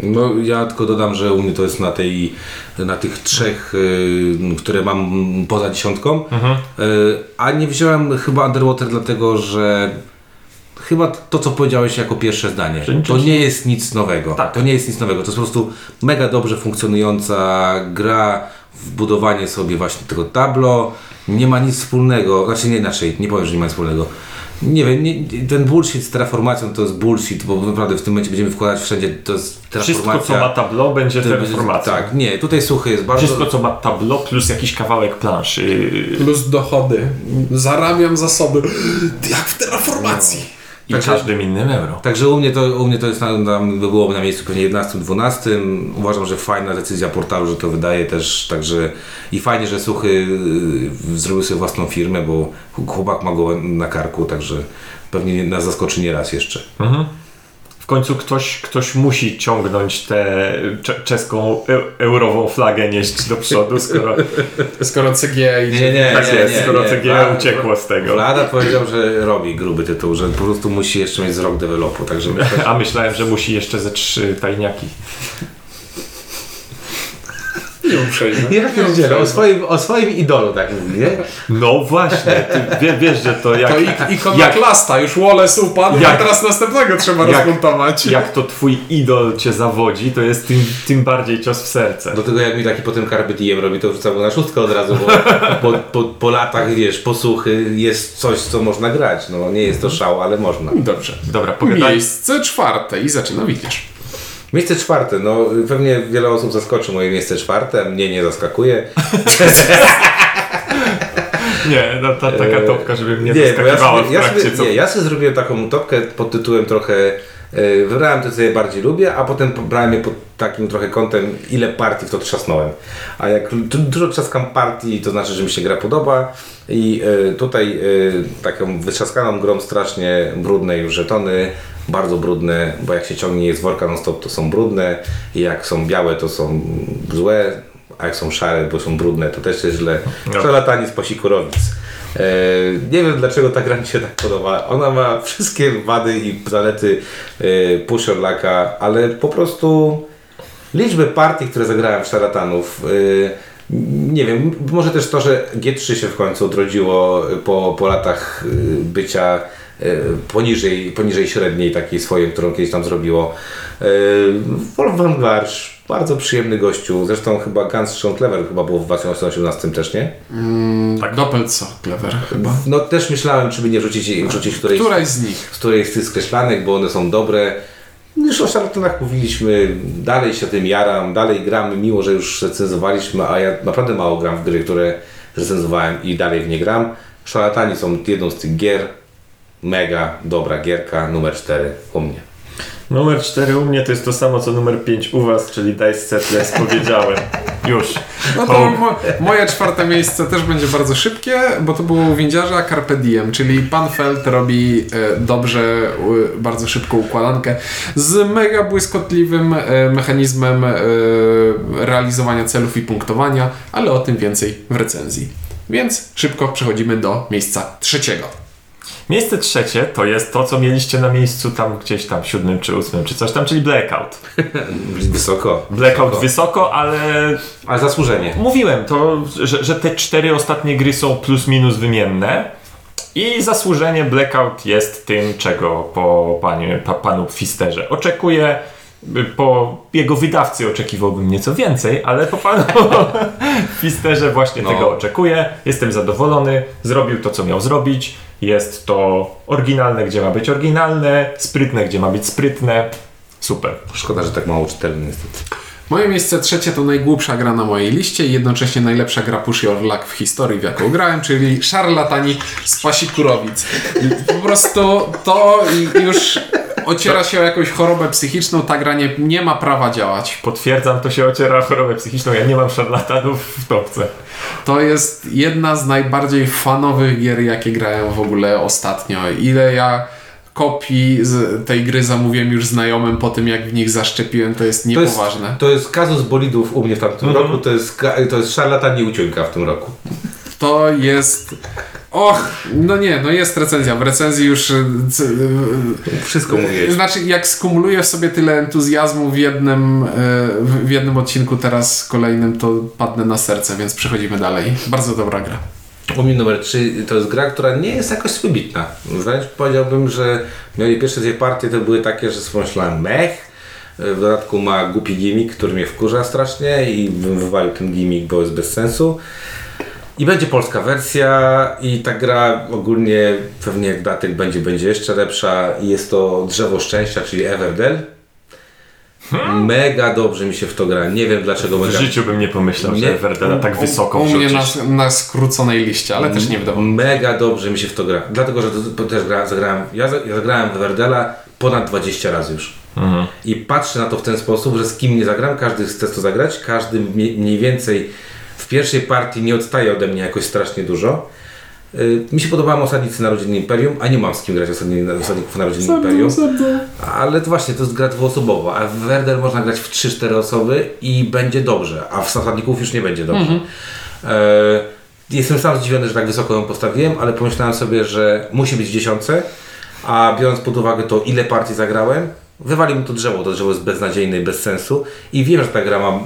No ja tylko dodam, że u mnie to jest na tej, na tych trzech, y, które mam poza dziesiątką. Y, a nie wziąłem chyba Underwater dlatego, że chyba to, co powiedziałeś jako pierwsze zdanie, to nie jest nic nowego.
Tak.
To nie jest nic nowego. To jest po prostu mega dobrze funkcjonująca gra w budowanie sobie właśnie tego tablo. Nie ma nic wspólnego, znaczy nie inaczej, nie powiem, że nie ma nic wspólnego. Nie wiem, nie, ten bullshit z terraformacją to jest bullshit, bo naprawdę w tym momencie będziemy wkładać wszędzie, to jest
Wszystko,
terraformacja.
co ma tableau, będzie terraformacją.
Tak, nie, tutaj suchy jest bardzo...
Wszystko, co ma tableau, plus jakiś kawałek planszy.
Plus dochody. Zarabiam zasoby. Jak w terraformacji.
I
Także-
każdym innym euro.
Także u mnie to, u mnie to jest na, na, by było na miejscu pewnie 11-12. Uważam, że fajna decyzja portalu, że to wydaje też, także i fajnie, że Suchy y, zrobił sobie własną firmę, bo chłopak ma go na karku, także pewnie nas zaskoczy nie raz jeszcze.
W końcu ktoś, ktoś musi ciągnąć tę cze- czeską e- eurową flagę nieść do przodu, skoro
Skoro CG idzie.
nie,
tak jest, skoro CGE uciekło z tego.
Vlada powiedział, że robi gruby tytuł, że po prostu musi jeszcze mieć z rok developu, także myślę,
A myślałem, że musi jeszcze ze trzy tajniaki.
Nie uprzejme.
Ja pierdzielę, o swoim, o swoim idolu tak mówi, nie?
No właśnie, ty wie, wiesz, że to jak,
To ik- ikona
jak,
klasta, już Wallace upadł,
Jak-
a teraz następnego trzeba
jak-
rozmontować.
jak to twój idol cię zawodzi, to jest tym, tym bardziej cios w serce.
Do tego jak mi taki potem Carpe Diem robi, to rzucam go na szóstkę od razu, bo po, po, po latach, wiesz, posłuchy jest coś, co można grać. No nie jest to szał, ale można.
Dobrze.
Dobra, pogadaj.
Miejsce czwarte i zaczyna widzisz.
Miejsce czwarte, no pewnie wiele osób zaskoczy moje miejsce czwarte, mnie nie zaskakuje.
Nie, no, ta, taka topka, żeby mnie
nie, bo ja
zaskakiwała
sobie,
w
ja,
trakcie
sobie,
co...
nie, ja sobie zrobiłem taką topkę pod tytułem trochę e, Wybrałem to, co je bardziej lubię, a potem brałem je pod takim trochę kątem, ile partii w to trzasnąłem. A jak du- dużo trzaskam partii, to znaczy, że mi się gra podoba. I e, tutaj e, taką wytrzaskaną grą strasznie brudne już żetony, bardzo brudne, bo jak się ciągnie je z worka non stop, to są brudne i jak są białe, to są złe. a jak są szare, bo są brudne, to też jest źle.
No.
Szarlatani z Pasikurowic. E, nie wiem dlaczego ta gra mi się tak podoba. Ona ma wszystkie wady i zalety e, Pushorlaka, ale po prostu liczby partii, które zagrałem w szarlatanów. e, nie wiem, może też to, że G3 się w końcu odrodziło po, po latach bycia poniżej, poniżej średniej takiej swojej, którą kiedyś tam zrobiło. Wolfgang Warsz, bardzo przyjemny gościu. Zresztą chyba Guns Sean Clever chyba było w 2018 też, nie?
Tak. Doppelco, clever chyba.
No też myślałem, czy by nie wrzucić, wrzucić którejś,
Któraś z nich.
z której z tych skreślanek, bo one są dobre. Już o szarlatanach mówiliśmy, dalej się tym jaram, dalej gramy, miło, że już recenzowaliśmy, a ja naprawdę mało gram w gry, które recenzowałem i dalej w nie gram. Szarlatani są jedną z tych gier, mega dobra gierka, numer 4 u mnie.
Numer 4 u mnie to jest to samo co numer 5 u was, czyli Dice Settlers powiedziałem. Już.
No to mo moje czwarte miejsce też będzie bardzo szybkie, bo to było u windziarza Carpe Diem, czyli pan Feld robi e, dobrze, e, bardzo szybką układankę z mega błyskotliwym e, mechanizmem e, realizowania celów i punktowania, ale o tym więcej w recenzji. Więc szybko przechodzimy do miejsca trzeciego.
Miejsce trzecie to jest to, co mieliście na miejscu tam gdzieś tam siódmym czy ósmym czy coś tam, czyli Blackout.
Wysoko.
Blackout
wysoko.
wysoko, ale
Ale zasłużenie.
mówiłem to, że, że te cztery ostatnie gry są plus minus wymienne. I zasłużenie Blackout jest tym, czego po panie, pa, panu Fisterze oczekuję. Po jego wydawcy oczekiwałbym nieco więcej, ale po panu Fisterze właśnie
No.
tego oczekuję. Jestem zadowolony. Zrobił to, co miał zrobić. Jest to oryginalne, gdzie ma być oryginalne, sprytne, gdzie ma być sprytne. Super.
Szkoda, że tak mało czytelny niestety.
Moje miejsce trzecie to najgłupsza gra na mojej liście i jednocześnie najlepsza gra Push Your Luck w historii, w jaką grałem, czyli Szarlatani z Pasikurowic. Po prostu to już ociera się o jakąś chorobę psychiczną, ta gra nie, nie ma prawa działać.
Potwierdzam, to się ociera o chorobę psychiczną. Ja nie mam szarlatanów w topce.
To jest jedna z najbardziej fanowych gier, jakie grałem w ogóle ostatnio. Ile ja kopii z tej gry zamówiłem już znajomym po tym, jak w nich zaszczepiłem, to jest
To jest,
niepoważne.
to jest kazus bolidów u mnie w tamtym roku, to jest, to jest szarlatan i w tym roku.
To jest. Och, no nie, no jest recenzja. W recenzji już. y, y,
Wszystko mówiłeś.
Znaczy, jak skumuluję w sobie tyle entuzjazmu w jednym, y, w jednym odcinku, teraz kolejnym, to padnę na serce, więc przechodzimy dalej. Bardzo dobra gra.
U mnie numer 3 to jest gra, która nie jest jakoś wybitna. Wręcz powiedziałbym, że moje pierwsze dwie partie to były takie, że sobie myślałem mech. W dodatku ma głupi gimmick, który mnie wkurza strasznie i bym wywalił ten gimmick, bo jest bez sensu. I będzie polska wersja i ta gra ogólnie pewnie jak datek będzie, będzie jeszcze lepsza. Jest to Drzewo Szczęścia, czyli Everdell. Mega dobrze mi się w to gra. Nie wiem dlaczego
W
mega...
życiu bym nie pomyślał,
Nie.
że Werdena tak wysoko
U mnie na, na skróconej liście, ale też nie wydawało.
Mega dobrze mi się w to gra. Dlatego, że to, to też gra, zagrałem. Ja, za- ja zagrałem w Werdela ponad 20 razy już. I patrzę na to w ten sposób, że z kim nie zagram, każdy chce to zagrać, każdy mniej więcej w pierwszej partii nie odstaje ode mnie jakoś strasznie dużo. Y, Mi się podobały Osadnicy Narodziny Imperium, a nie mam z kim grać osadni- Osadników Narodziny Imperium. Ale to właśnie, to jest gra dwuosobowa, a w Werder można grać w 3-4 osoby i będzie dobrze, a w Osadników już nie będzie dobrze. E, jestem sam zdziwiony, że tak wysoko ją postawiłem, ale pomyślałem sobie, że musi być w dziesiątce, a biorąc pod uwagę to, ile partii zagrałem, wywalił mi to drzewo, to drzewo jest beznadziejne i bez sensu. I wiem, że ta gra ma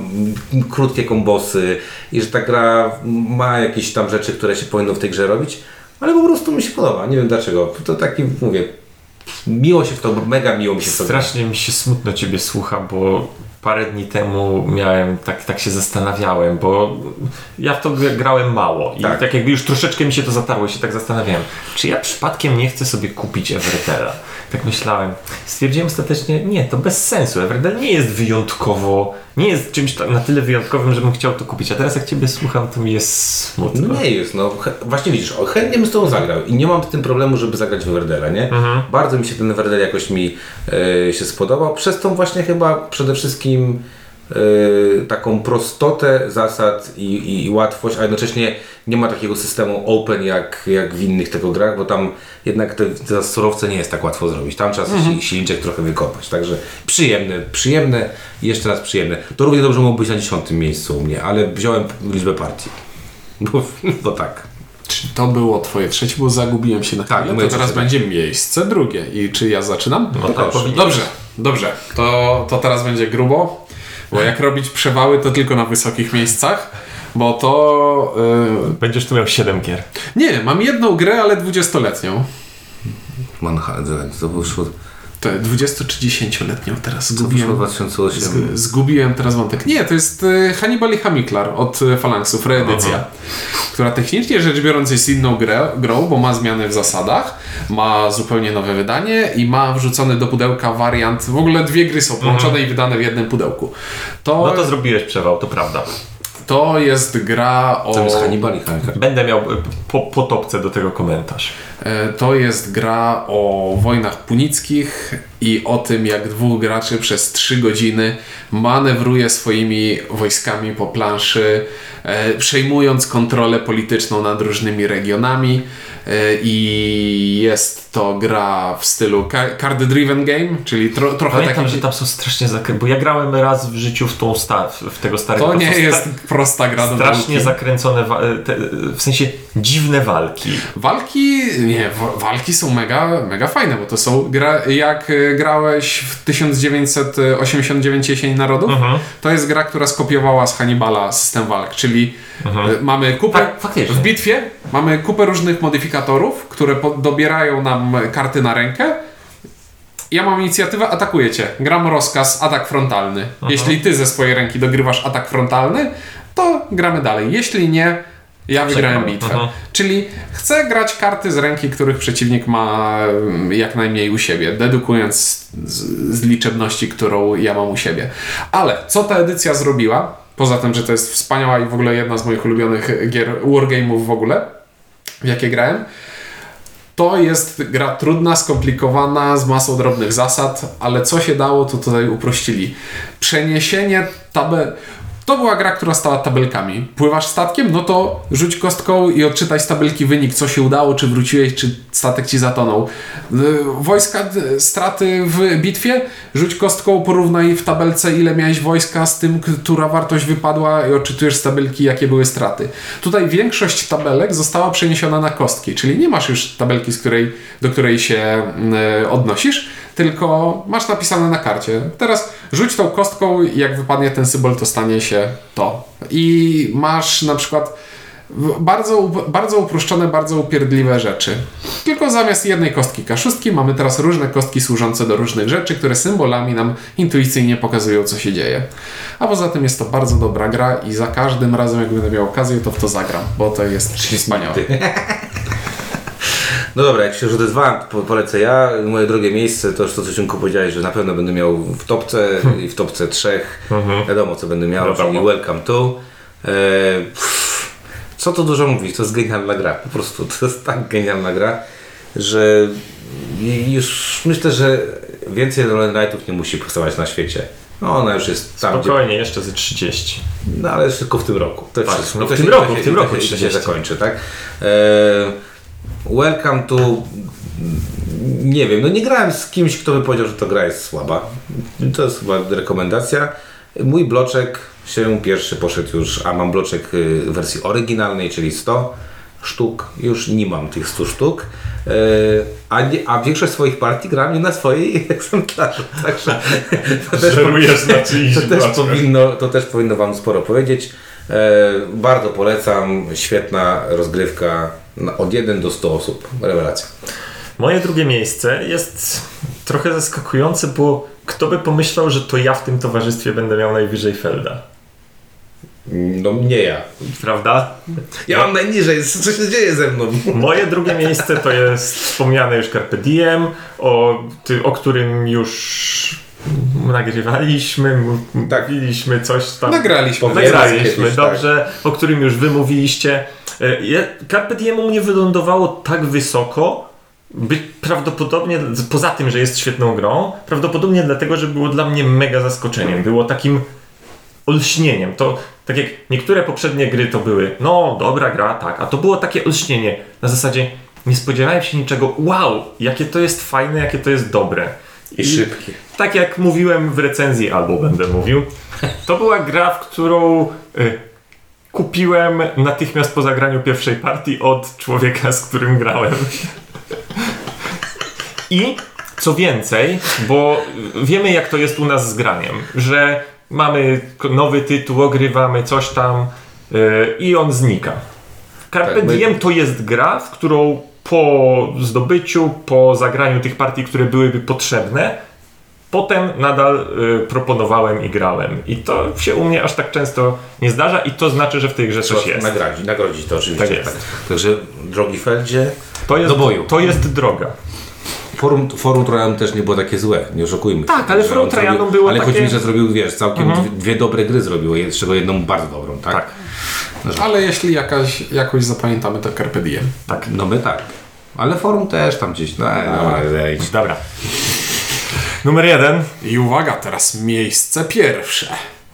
krótkie kombosy i że ta gra ma jakieś tam rzeczy, które się powinno w tej grze robić, ale po prostu mi się podoba, nie wiem dlaczego, to taki, mówię, miło się w to, mega miło mi się w to.
Strasznie mi się smutno Ciebie słucha, bo parę dni temu miałem, tak, tak się zastanawiałem, bo ja w to gr- grałem mało i
Tak.
tak. jakby już troszeczkę mi się to zatarło i się tak zastanawiałem, czy ja przypadkiem nie chcę sobie kupić Everdela. Tak myślałem. Stwierdziłem ostatecznie, nie, to bez sensu. Everdell nie jest wyjątkowo, nie jest czymś ta- na tyle wyjątkowym, żebym chciał to kupić. A teraz jak Ciebie słucham, to mi jest smutno.
No nie jest, no właśnie widzisz, o, chętnie bym z tobą zagrał i nie mam z tym problemu, żeby zagrać w Werdela, nie? Bardzo mi się ten Werdel jakoś mi e, się spodobał, przez tą właśnie chyba przede wszystkim taką prostotę zasad i, i, i łatwość, a jednocześnie nie ma takiego systemu open jak, jak w innych tego grach, bo tam jednak te, te surowce nie jest tak łatwo zrobić. Tam trzeba
Mhm.
si- silniczek trochę wykopać. Także przyjemne, przyjemne i jeszcze raz przyjemne. To równie dobrze mogło być na dziesiątym miejscu u mnie, ale wziąłem liczbę partii. Bo, bo tak.
Czy to było twoje trzecie, bo zagubiłem się na
Tak,
chwilę,
moje
to teraz
trzecie.
będzie miejsce drugie. I czy ja zaczynam?
No tak powinien.
Dobrze, dobrze. To, to teraz będzie grubo, bo jak robić przewały, to tylko na wysokich miejscach, bo to... Yy...
Będziesz tu miał 7 gier.
Nie, mam jedną grę, ale 20-letnią.
Manhattan, to wyszło,
To 20 czy 10-letnią teraz zgubiłem.
2008.
Zg- Zgubiłem teraz wątek. Nie, to jest y, Hannibal i Hamiklar od y, Phalanxów, reedycja, która technicznie rzecz biorąc jest inną grę, grą, bo ma zmiany w zasadach, ma zupełnie nowe wydanie i ma wrzucony do pudełka wariant. W ogóle dwie gry są połączone i wydane w jednym pudełku. To,
No to zrobiłeś przewał, to prawda.
To jest gra o.
To jest Hannibal i Hannibal.
Będę miał e, po, po topce do tego komentarz.
E, To jest gra o wojnach punickich i o tym, jak dwóch graczy przez trzy godziny manewruje swoimi wojskami po planszy, e, przejmując kontrolę polityczną nad różnymi regionami. E, I jest to gra w stylu ca- card driven game, czyli tro, trochę
Pamiętam,
taki.
że tam są strasznie zakręcone, bo ja grałem raz w życiu w tą sta, w- tego starego.
To nie
są
jest
sta-
prosta gra do
strasznie
nauki.
zakręcone, wa- te, w sensie dziwne walki.
Walki, nie, wa- walki są mega, mega fajne, bo to są gra, jak e, grałeś w 1989 Jesień Narodów,
Mhm.
to jest gra, która skopiowała z Hannibala system walk, czyli e, mamy kupę,
Tak,
w bitwie mamy kupę różnych modyfikatorów, które dobierają nam karty na rękę. Ja mam inicjatywę, atakuję cię. Gram rozkaz, atak frontalny. Jeśli ty ze swojej ręki dogrywasz atak frontalny, to gramy dalej. Jeśli nie, ja wygrałem bitwę.
Mhm.
Czyli chcę grać karty z ręki, których przeciwnik ma mm, jak najmniej u siebie, dedukując z, z liczebności, którą ja mam u siebie. Ale co ta edycja zrobiła? Poza tym, że to jest wspaniała i w ogóle jedna z moich ulubionych gier wargame'ów w ogóle, w jakie grałem, to jest gra trudna, skomplikowana, z masą drobnych zasad, ale co się dało, to tutaj uprościli. Przeniesienie tabel. To była gra, która stała tabelkami. Pływasz statkiem, no to rzuć kostką i odczytaj z tabelki wynik, co się udało, czy wróciłeś, czy statek ci zatonął. Y, Wojska, y, straty w bitwie, rzuć kostką, porównaj w tabelce, ile miałeś wojska z tym, która wartość wypadła i odczytujesz z tabelki, jakie były straty. Tutaj większość tabelek została przeniesiona na kostki, czyli nie masz już tabelki, z której, do której się y, odnosisz, tylko masz napisane na karcie. Teraz rzuć tą kostką i jak wypadnie ten symbol, to stanie się to. I masz na przykład bardzo, bardzo uproszczone, bardzo upierdliwe rzeczy. Tylko zamiast jednej kostki K6 mamy teraz różne kostki służące do różnych rzeczy, które symbolami nam intuicyjnie pokazują, co się dzieje. A poza tym jest to bardzo dobra gra i za każdym razem, jak będę miał okazję, to w to zagram, bo to jest wspaniałe.
No dobra, jak się już odezwałem, to po- polecę ja. Moje drogie miejsce to już to, co Ciunku powiedziałeś, że na pewno będę miał w topce i w topce trzech. Wiadomo, co będę miał,
Wiadomo.
czyli Welcome to. E, pff, co tu dużo mówić, to jest genialna gra. Po prostu to jest tak genialna gra, że już myślę, że więcej Roland Knightów nie musi powstawać na świecie. No ona już jest tam, gdzie
Spokojnie, jeszcze ze 30.
no ale tylko w tym roku. To
Tak,
wszystko.
no w
To
tym roku,
to się-
w tym
to
roku
się- to się
30.
zakończy, tak? E, welcome to... Nie wiem, no nie grałem z kimś, kto by powiedział, że to gra jest słaba. To jest chyba rekomendacja. Mój bloczek się pierwszy poszedł już, a mam bloczek y, w wersji oryginalnej, czyli 100 sztuk. Już nie mam tych 100 sztuk. E, A, nie, a większość swoich partii gram nie na swojej egzemplarzu. Także to też
Żerujesz na
to też, powinno, to też powinno Wam sporo powiedzieć. E, bardzo polecam. Świetna rozgrywka od 1 do 100 osób. Rewelacja.
Moje drugie miejsce jest trochę zaskakujące, bo kto by pomyślał, że to ja w tym towarzystwie będę miał najwyżej Felda.
No nie ja.
Prawda?
Ja mam najniżej. Co się dzieje ze mną?
Moje drugie miejsce to jest wspomniane już Carpe Diem, o, ty, o którym już nagrywaliśmy,
Tak.
mówiliśmy coś tam.
Nagraliśmy.
Nagraliśmy,
kiedyś, tak.
dobrze, o którym już wy E, je- Carpe Diem u mnie wylądowało tak wysoko, by prawdopodobnie, poza tym, że jest świetną grą, prawdopodobnie dlatego, że było dla mnie mega zaskoczeniem. Było takim olśnieniem. To tak jak niektóre poprzednie gry to były, no dobra gra, tak, a to było takie olśnienie. Na zasadzie nie spodziewałem się niczego, wow, jakie to jest fajne, jakie to jest dobre.
I szybkie.
Tak jak mówiłem w recenzji, albo będę mówił, to była gra, w którą y, kupiłem natychmiast po zagraniu pierwszej partii od człowieka, z którym grałem. I co więcej, bo wiemy jak to jest u nas z graniem, że mamy nowy tytuł, ogrywamy coś tam y, i on znika. Carpe
Tak, my-
Diem to jest gra, w którą po zdobyciu, po zagraniu tych partii, które byłyby potrzebne, potem nadal y, proponowałem i grałem. I to się u mnie aż tak często nie zdarza i to znaczy, że w tej grze coś
Trzeba
jest.
nagrodzić, nagrodzić to oczywiście.
Tak jest.
Także drogi Feldzie,
To jest,
do boju.
To jest droga.
Forum, forum Trojan też nie było takie złe, nie oszukujmy się.
Tak, ale Forum
on
Trojanum
zrobił-
było
Ale chodzi
takie-
mi, że zrobił, wiesz, całkiem
Mhm.
dwie, dwie dobre gry zrobił, z czego jedną bardzo dobrą, tak?
Tak.
Ale jeśli jakaś, jakoś zapamiętamy, to Carpe Diem.
Tak.
No my tak. Ale forum też tam gdzieś, no, no, zejdź.
Dobra. Numer jeden.
I uwaga, teraz miejsce pierwsze.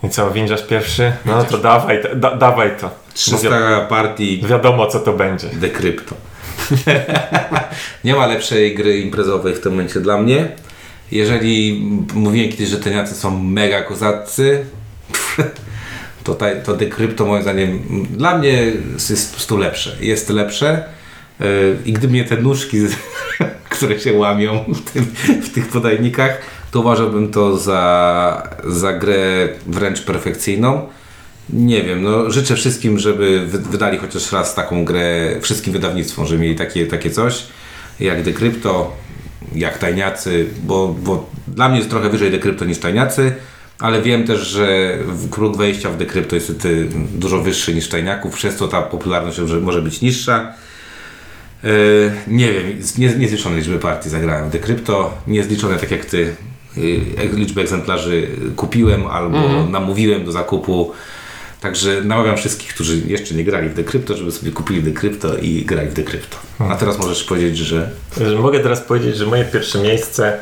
I co, windziarz pierwszy? No to dawaj, to- da, dawaj to.
300 partii
wiadomo co to będzie.
Decrypto. nie ma lepszej gry imprezowej w tym momencie dla mnie. Jeżeli mówiłem kiedyś, że te Niacy są mega kozacy, to, ta, to Decrypto moim zdaniem dla mnie jest prostu lepsze. Jest lepsze. I gdyby nie te nóżki, które się łamią w, tym, w tych podajnikach, to uważałbym to za, za grę wręcz perfekcyjną. Nie wiem, no życzę wszystkim, żeby wy- wydali chociaż raz taką grę, wszystkim wydawnictwom, żeby mieli takie, takie coś, jak Decrypto, jak Tajniacy, bo, bo dla mnie jest trochę wyżej Decrypto niż Tajniacy, ale wiem też, że próg wejścia w Decrypto jest dużo wyższy niż Tajniaków, przez to ta popularność może być niższa. Yy, nie wiem, niezliczone liczby partii zagrałem w Decrypto, niezliczone tak jak ty ek- liczby egzemplarzy kupiłem albo namówiłem do zakupu. Także namawiam wszystkich, którzy jeszcze nie grali w Decrypto, żeby sobie kupili Decrypto i grali w Decrypto. A teraz możesz powiedzieć, że
Że Mogę teraz powiedzieć, że moje pierwsze miejsce.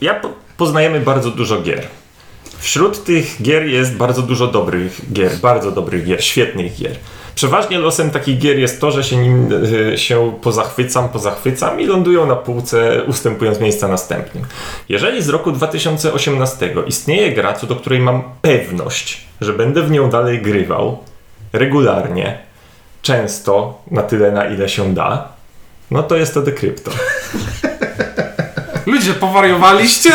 Ja po, poznajemy bardzo dużo gier. Wśród tych gier jest bardzo dużo dobrych gier, bardzo dobrych gier, świetnych gier. Przeważnie losem takich gier jest to, że się nim e, się pozachwycam, pozachwycam i lądują na półce, ustępując miejsca następnym. Jeżeli z roku 2018 istnieje gra, co do której mam pewność, że będę w nią dalej grywał regularnie, często, na tyle na ile się da, no to jest to Decrypto.
Ludzie, powariowaliście?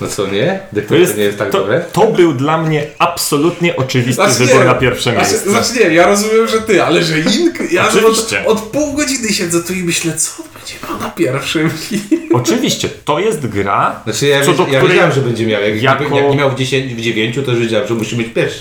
No co nie?
To, jest,
nie jest tak
to,
dobre?
to był dla mnie absolutnie oczywisty
Znaczy
wybór
nie,
na pierwsze
Znaczy,
miejsce.
znaczy nie, ja rozumiem, że ty, ale że Ink, ja
Oczywiście.
Od, od pół godziny siedzę tu i myślę, co będzie miał na pierwszym.
Oczywiście, to jest gra,
Znaczy ja,
co do
ja
której-
wiedziałem, że będzie miał. Jak,
jako-
jak nie miał w 10, w 9, to już wiedziałem, że musi być pierwszy.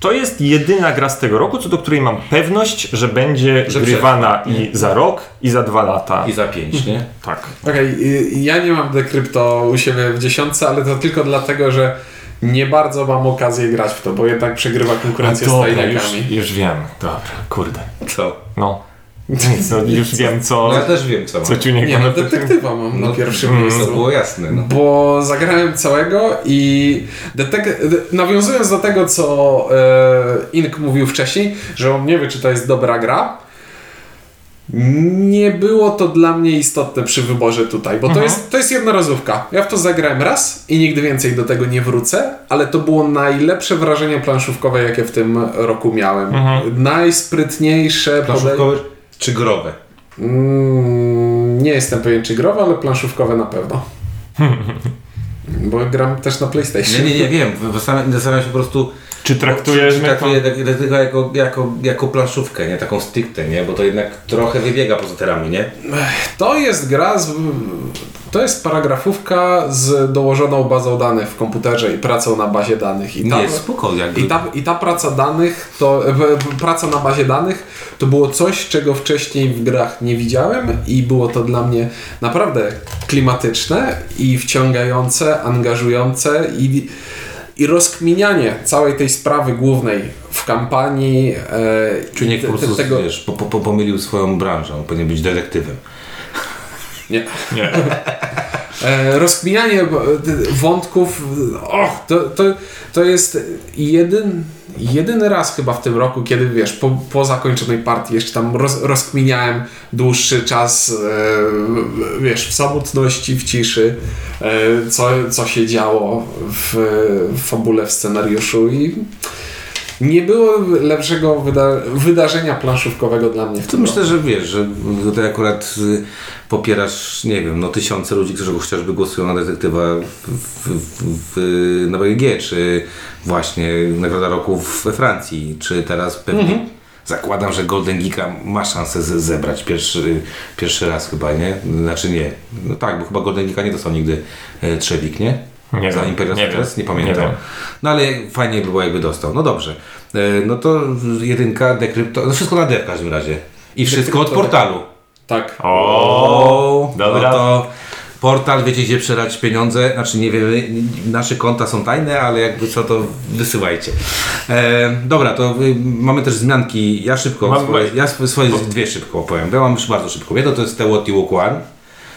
To, jest jedyna gra z tego roku, co do której mam pewność, że będzie
Że
grywana i za rok, i za dwa lata.
I za 5, nie?
Tak.
Okej, y, ja nie mam dekrypto u siebie w dziesiątce, ale to tylko dlatego, że nie bardzo mam okazję grać w to, bo jednak przegrywa konkurencję z
Dobra, już, już wiem. Dobra, kurde.
Co?
No. Nic, no już wiem, co,
No ja też wiem, co
co
mam.
ciuniek
Nie no,
na
detektywa mam na
No,
pierwszym
mm,
To
miejscu.
było jasne. No.
Bo zagrałem całego i detek- de- nawiązując do tego, co e, Ink mówił wcześniej, że on nie wie, czy to jest dobra gra, nie było to dla mnie istotne przy wyborze tutaj, bo to,
Mhm.
jest, to jest jednorazówka. Ja w to zagrałem raz i nigdy więcej do tego nie wrócę, ale to było najlepsze wrażenie planszówkowe, jakie w tym roku miałem.
Mhm.
Najsprytniejsze podejście.
Czy growe?
Mm, nie jestem pewien, czy growe, ale planszówkowe na pewno. Bo gram też na PlayStation.
Nie, nie, nie wiem. Zastanawiam się po prostu,
Czy traktujesz
czy
mnie to...
traktuję tak- tylko jako, jako, jako planszówkę, nie taką stricte, nie? Bo to jednak trochę wybiega poza terami, nie?
To jest gra z... To jest paragrafówka z dołożoną bazą danych w komputerze i pracą na bazie danych. I
Nie, spoko, jakby.
I ta, I ta praca danych, to praca na bazie danych, to było coś, czego wcześniej w grach nie widziałem i było to dla mnie naprawdę klimatyczne i wciągające, angażujące i, i rozkminianie całej tej sprawy głównej w kampanii. E,
Czy nie
te-
po prostu,
te- tego,
wiesz, po, po, pomylił swoją branżę, on powinien być detektywem.
nie.
Nie.
E, rozkminianie e, wątków, och, to, to, to jest jedyn, jedyny raz chyba w tym roku, kiedy wiesz, po, po zakończonej partii jeszcze tam roz, rozkminiałem dłuższy czas, e, wiesz, w samotności, w ciszy, e, co, co się działo w, w fabule, w scenariuszu i nie było lepszego wyda- wydarzenia planszówkowego dla mnie w
To myślę, że wiesz, że ty akurat y, popierasz, nie wiem, no tysiące ludzi, którzy chociażby głosują na detektywa w, w, w, na BGG, czy właśnie Nagroda Roku we Francji, czy teraz pewnie zakładam, że Golden Geeka ma szansę ze- zebrać pierwszy, pierwszy raz chyba, nie? Znaczy nie. No tak, bo chyba Golden Geeka nie dostał nigdy e, Trzewik, nie?
Nie
Za
wiem,
Imperial
nie
Nie pamiętam.
nie.
No ale fajnie by było jakby dostał. No dobrze. E, No to jedynka, dekrypto, no wszystko na D w każdym razie. I wszystko od portalu.
Tak.
O, dobra.
No to portal, wiecie gdzie przelać pieniądze, znaczy nie wiemy, nasze konta są tajne, ale jakby co to wysyłajcie. E, dobra, to y, mamy też zmianki, ja szybko,
Mam-
swoje, ja sw- swoje dwie szybko opowiem, ja mam już bardzo szybko. Jedno to jest Teotihuacan,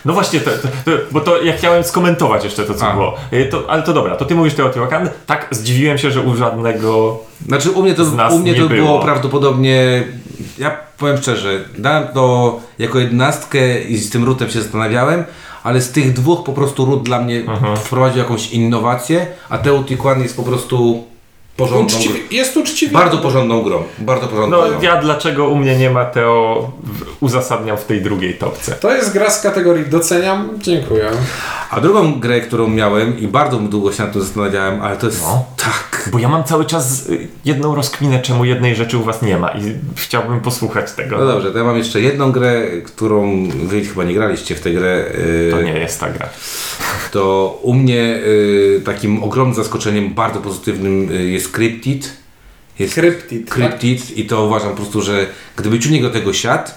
No właśnie, to, to, to, bo to ja chciałem skomentować jeszcze to, co
A.
było. Y, To, ale to dobra, to ty mówisz Teotihuacan. Tak, zdziwiłem się, że u żadnego...
Znaczy u mnie to,
Z nas
u mnie
nie
to było.
było.
prawdopodobnie, ja powiem szczerze, dałem to jako jednostkę i z tym rutem się zastanawiałem, ale z tych dwóch po prostu rut dla mnie
Mhm.
wprowadził jakąś innowację, a Teotihuacan jest po prostu porządną
Uczciwie,
grą.
jest uczciwie.
Bardzo porządną grą, bardzo porządną
No
grą.
ja dlaczego u mnie nie ma Teo uzasadniam w tej drugiej topce.
To jest gra z kategorii doceniam, dziękuję.
A drugą grę, którą miałem i bardzo długo się nad tym zastanawiałem, ale to jest
No.
tak...
Bo ja mam cały czas y, jedną rozkminę, czemu jednej rzeczy u was nie ma i chciałbym posłuchać tego.
No dobrze, to ja mam jeszcze jedną grę, którą wy chyba nie graliście w tę grę. yy,
To nie jest ta gra.
To u mnie y, takim ogromnym zaskoczeniem, bardzo pozytywnym y, jest Cryptid. Jest
Kryptid. tak?
Cryptid i to uważam po prostu, że gdyby ciunik do tego siadł,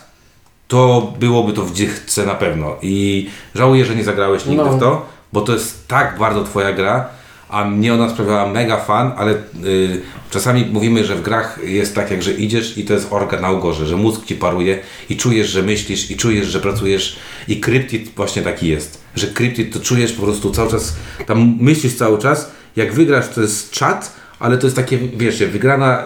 to byłoby to w dziechce na pewno. I żałuję, że nie zagrałeś nigdy
No.
w to, bo to jest tak bardzo twoja gra, a mnie ona sprawiała mega fan, ale y, czasami mówimy, że w grach jest tak, jak że idziesz i to jest organ na ugorze, że mózg ci paruje i czujesz, że myślisz i czujesz, że pracujesz i Cryptid właśnie taki jest, że Cryptid to czujesz po prostu cały czas, tam myślisz cały czas, jak wygrasz to jest czat, ale to jest takie, wiesz, wygrana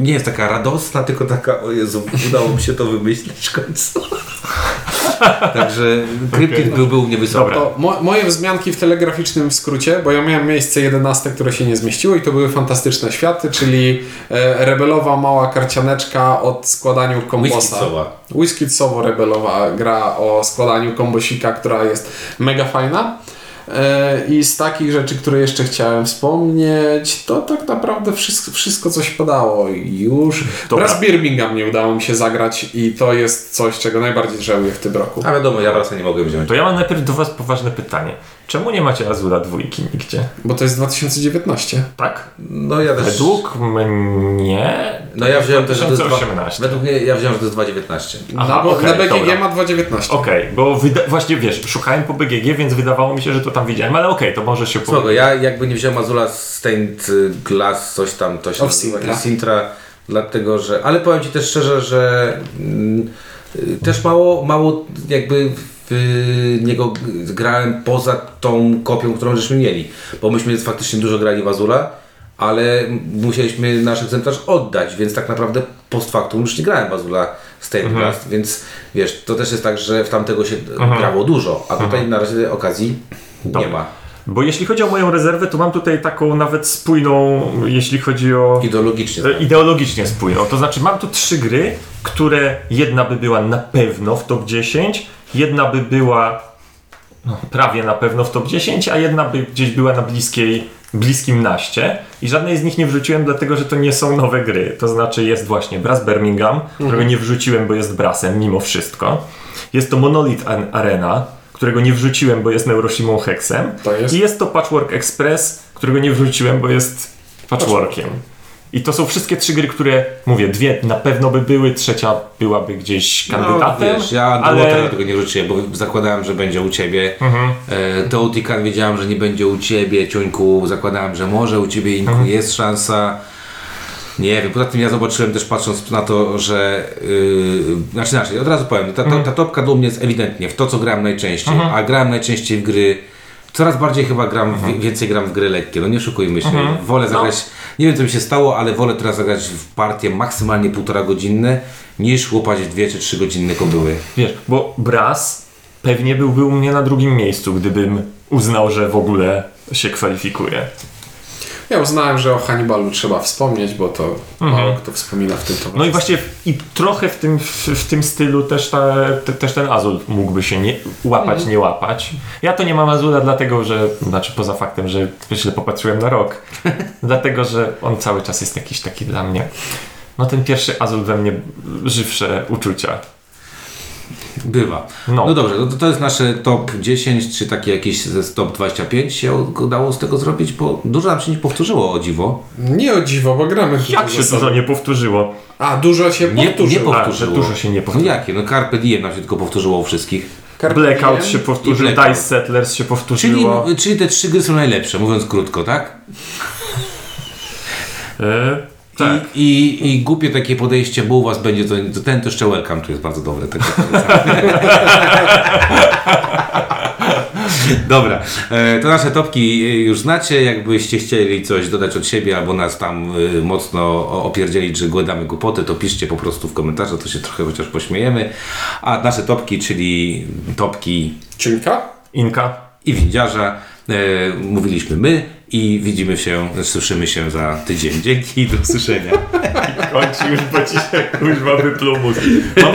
nie jest taka radosna, tylko taka, o Jezu, udało mi się to wymyślić w końcu. Także Cryptid był, był u mnie wysoko.
To mo moje wzmianki w telegraficznym skrócie, bo ja miałem miejsce 11, które się nie zmieściło i to były fantastyczne światy, czyli e, rebelowa mała karcianeczka od składaniu kombosa.
Whiskitsowa.
Whiskitsowo rebelowa gra o składaniu kombosika, która jest mega fajna. E, I z takich rzeczy, które jeszcze chciałem wspomnieć, to tak naprawdę wszystko, wszystko co się podało i już.
Dobra.
Raz Birmingham nie udało mi się zagrać i to jest coś, czego najbardziej żałuję w tym roku.
A wiadomo, ja wracę nie mogłem wziąć.
To ja mam najpierw do was poważne pytanie. Czemu nie macie Azura dwójki nigdzie?
Bo to jest 2019.
Tak?
No ja też...
Według mnie...
No ja wziąłem też, że to jest
2018.
dwa- Według mnie ja wziąłem, że to jest 2.19.
Aha,
na, bo,
okej,
na BGG
dobra.
ma 2,19.
Okej, bo wyda- właśnie wiesz, szukałem po BGG, więc wydawało mi się, że to tam widziałem, ale okej, to może się
Spoko, ja jakby nie wziąłem Azula Stained Glass, coś tam, to się
Sintra.
Sintra, dlatego że, ale powiem Ci też szczerze, że mm, y, też mało, mało jakby w niego grałem poza tą kopią, którą żeśmy mieli, bo myśmy faktycznie dużo grali w Azula, ale musieliśmy nasz egzemplarz oddać, więc tak naprawdę post factum już nie grałem w Azula Stained
Mhm.
Więc wiesz, to też jest tak, że w tamtego się grało dużo, a tutaj na razie okazji nie ma.
Bo jeśli chodzi o moją rezerwę, to mam tutaj taką nawet spójną, jeśli chodzi o...
Ideologicznie.
E, Ideologicznie spójną. To znaczy, mam tu trzy gry, które jedna by była na pewno w top 10, jedna by była no, prawie na pewno w top 10, a jedna by gdzieś była na bliskiej, bliskim naście. I żadnej z nich nie wrzuciłem, dlatego że to nie są nowe gry. To znaczy, jest właśnie Brass Birmingham, którego nie wrzuciłem, bo jest Brassem mimo wszystko. Jest to Monolith Arena, którego nie wrzuciłem, bo jest Neuroshimą Hexem.
Jest.
I jest to Patchwork Express, którego nie wrzuciłem, bo jest patchworkiem. I to są wszystkie trzy gry, które mówię, dwie na pewno by były, trzecia byłaby gdzieś kandydatem.
No, wiesz, ja
ale
ale... tego nie wrzuciłem, bo zakładałem, że będzie u Ciebie.
Mhm.
E, Teotihuacan wiedziałem, że nie będzie u Ciebie, Ciuńku. Zakładałem, że może u Ciebie Inku
Mhm.
jest szansa. Nie wiem, poza tym ja zobaczyłem też patrząc na to, że yy, znaczy inaczej, od razu powiem, ta, ta, ta topka dla mnie jest ewidentnie w to, co gram najczęściej, a grałem najczęściej w gry, coraz bardziej chyba gram, w, więcej gram w gry lekkie, no nie szukujmy się, wolę zagrać, nie wiem co mi się stało, ale wolę teraz zagrać w partie maksymalnie półtora godzinne, niż łopać w dwie czy trzy godzinne kobyły.
Wiesz, bo Brass pewnie byłby u mnie na drugim miejscu, gdybym uznał, że w ogóle się kwalifikuje.
Ja uznałem, że o Hannibalu trzeba wspomnieć, bo to mało kto wspomina w tym towarzystwie.
No i właśnie i trochę w tym, w, w tym stylu też, ta, te, też ten Azul mógłby się nie, łapać, nie łapać. Ja to nie mam Azula dlatego, że, znaczy poza faktem, że źle popatrzyłem na rok, dlatego, że on cały czas jest jakiś taki dla mnie. No ten pierwszy Azul we mnie żywsze uczucia.
Bywa.
No.
No, dobrze, no to, to jest nasze top 10, czy takie jakieś ze top 25 się udało z tego zrobić, bo dużo nam się nie powtórzyło o dziwo.
Nie o dziwo, bo gramy
Jak się dużo nie powtórzyło?
A, dużo się
Nie,
powtórzyło.
nie
A,
powtórzyło.
że dużo się nie
No
powtórzyło.
jakie? No Carpe Diem nam się tylko powtórzyło u wszystkich.
Carpe
Blackout
Diem
się powtórzył,
Blackout.
Dice Settlers się
Czyli,
powtórzyło.
czyli te trzy gry są najlepsze, mówiąc krótko, tak?
E, tak.
I, i, I głupie takie podejście, bo u was będzie to, to ten to jeszcze welcome, tu jest bardzo dobre. Tak Dobra, e, to nasze topki e, już znacie. Jakbyście chcieli coś dodać od siebie albo nas tam e, mocno opierdzielić, że gadamy głupoty, to piszcie po prostu w komentarzu, to się trochę chociaż pośmiejemy. A nasze topki, czyli topki
Ciuńka?
Inka.
i windziarza, mówiliśmy my i widzimy się, słyszymy się za tydzień. Dzięki do usłyszenia.
Kończy już, bo ci się kuźwa wypluł mózg. Mam,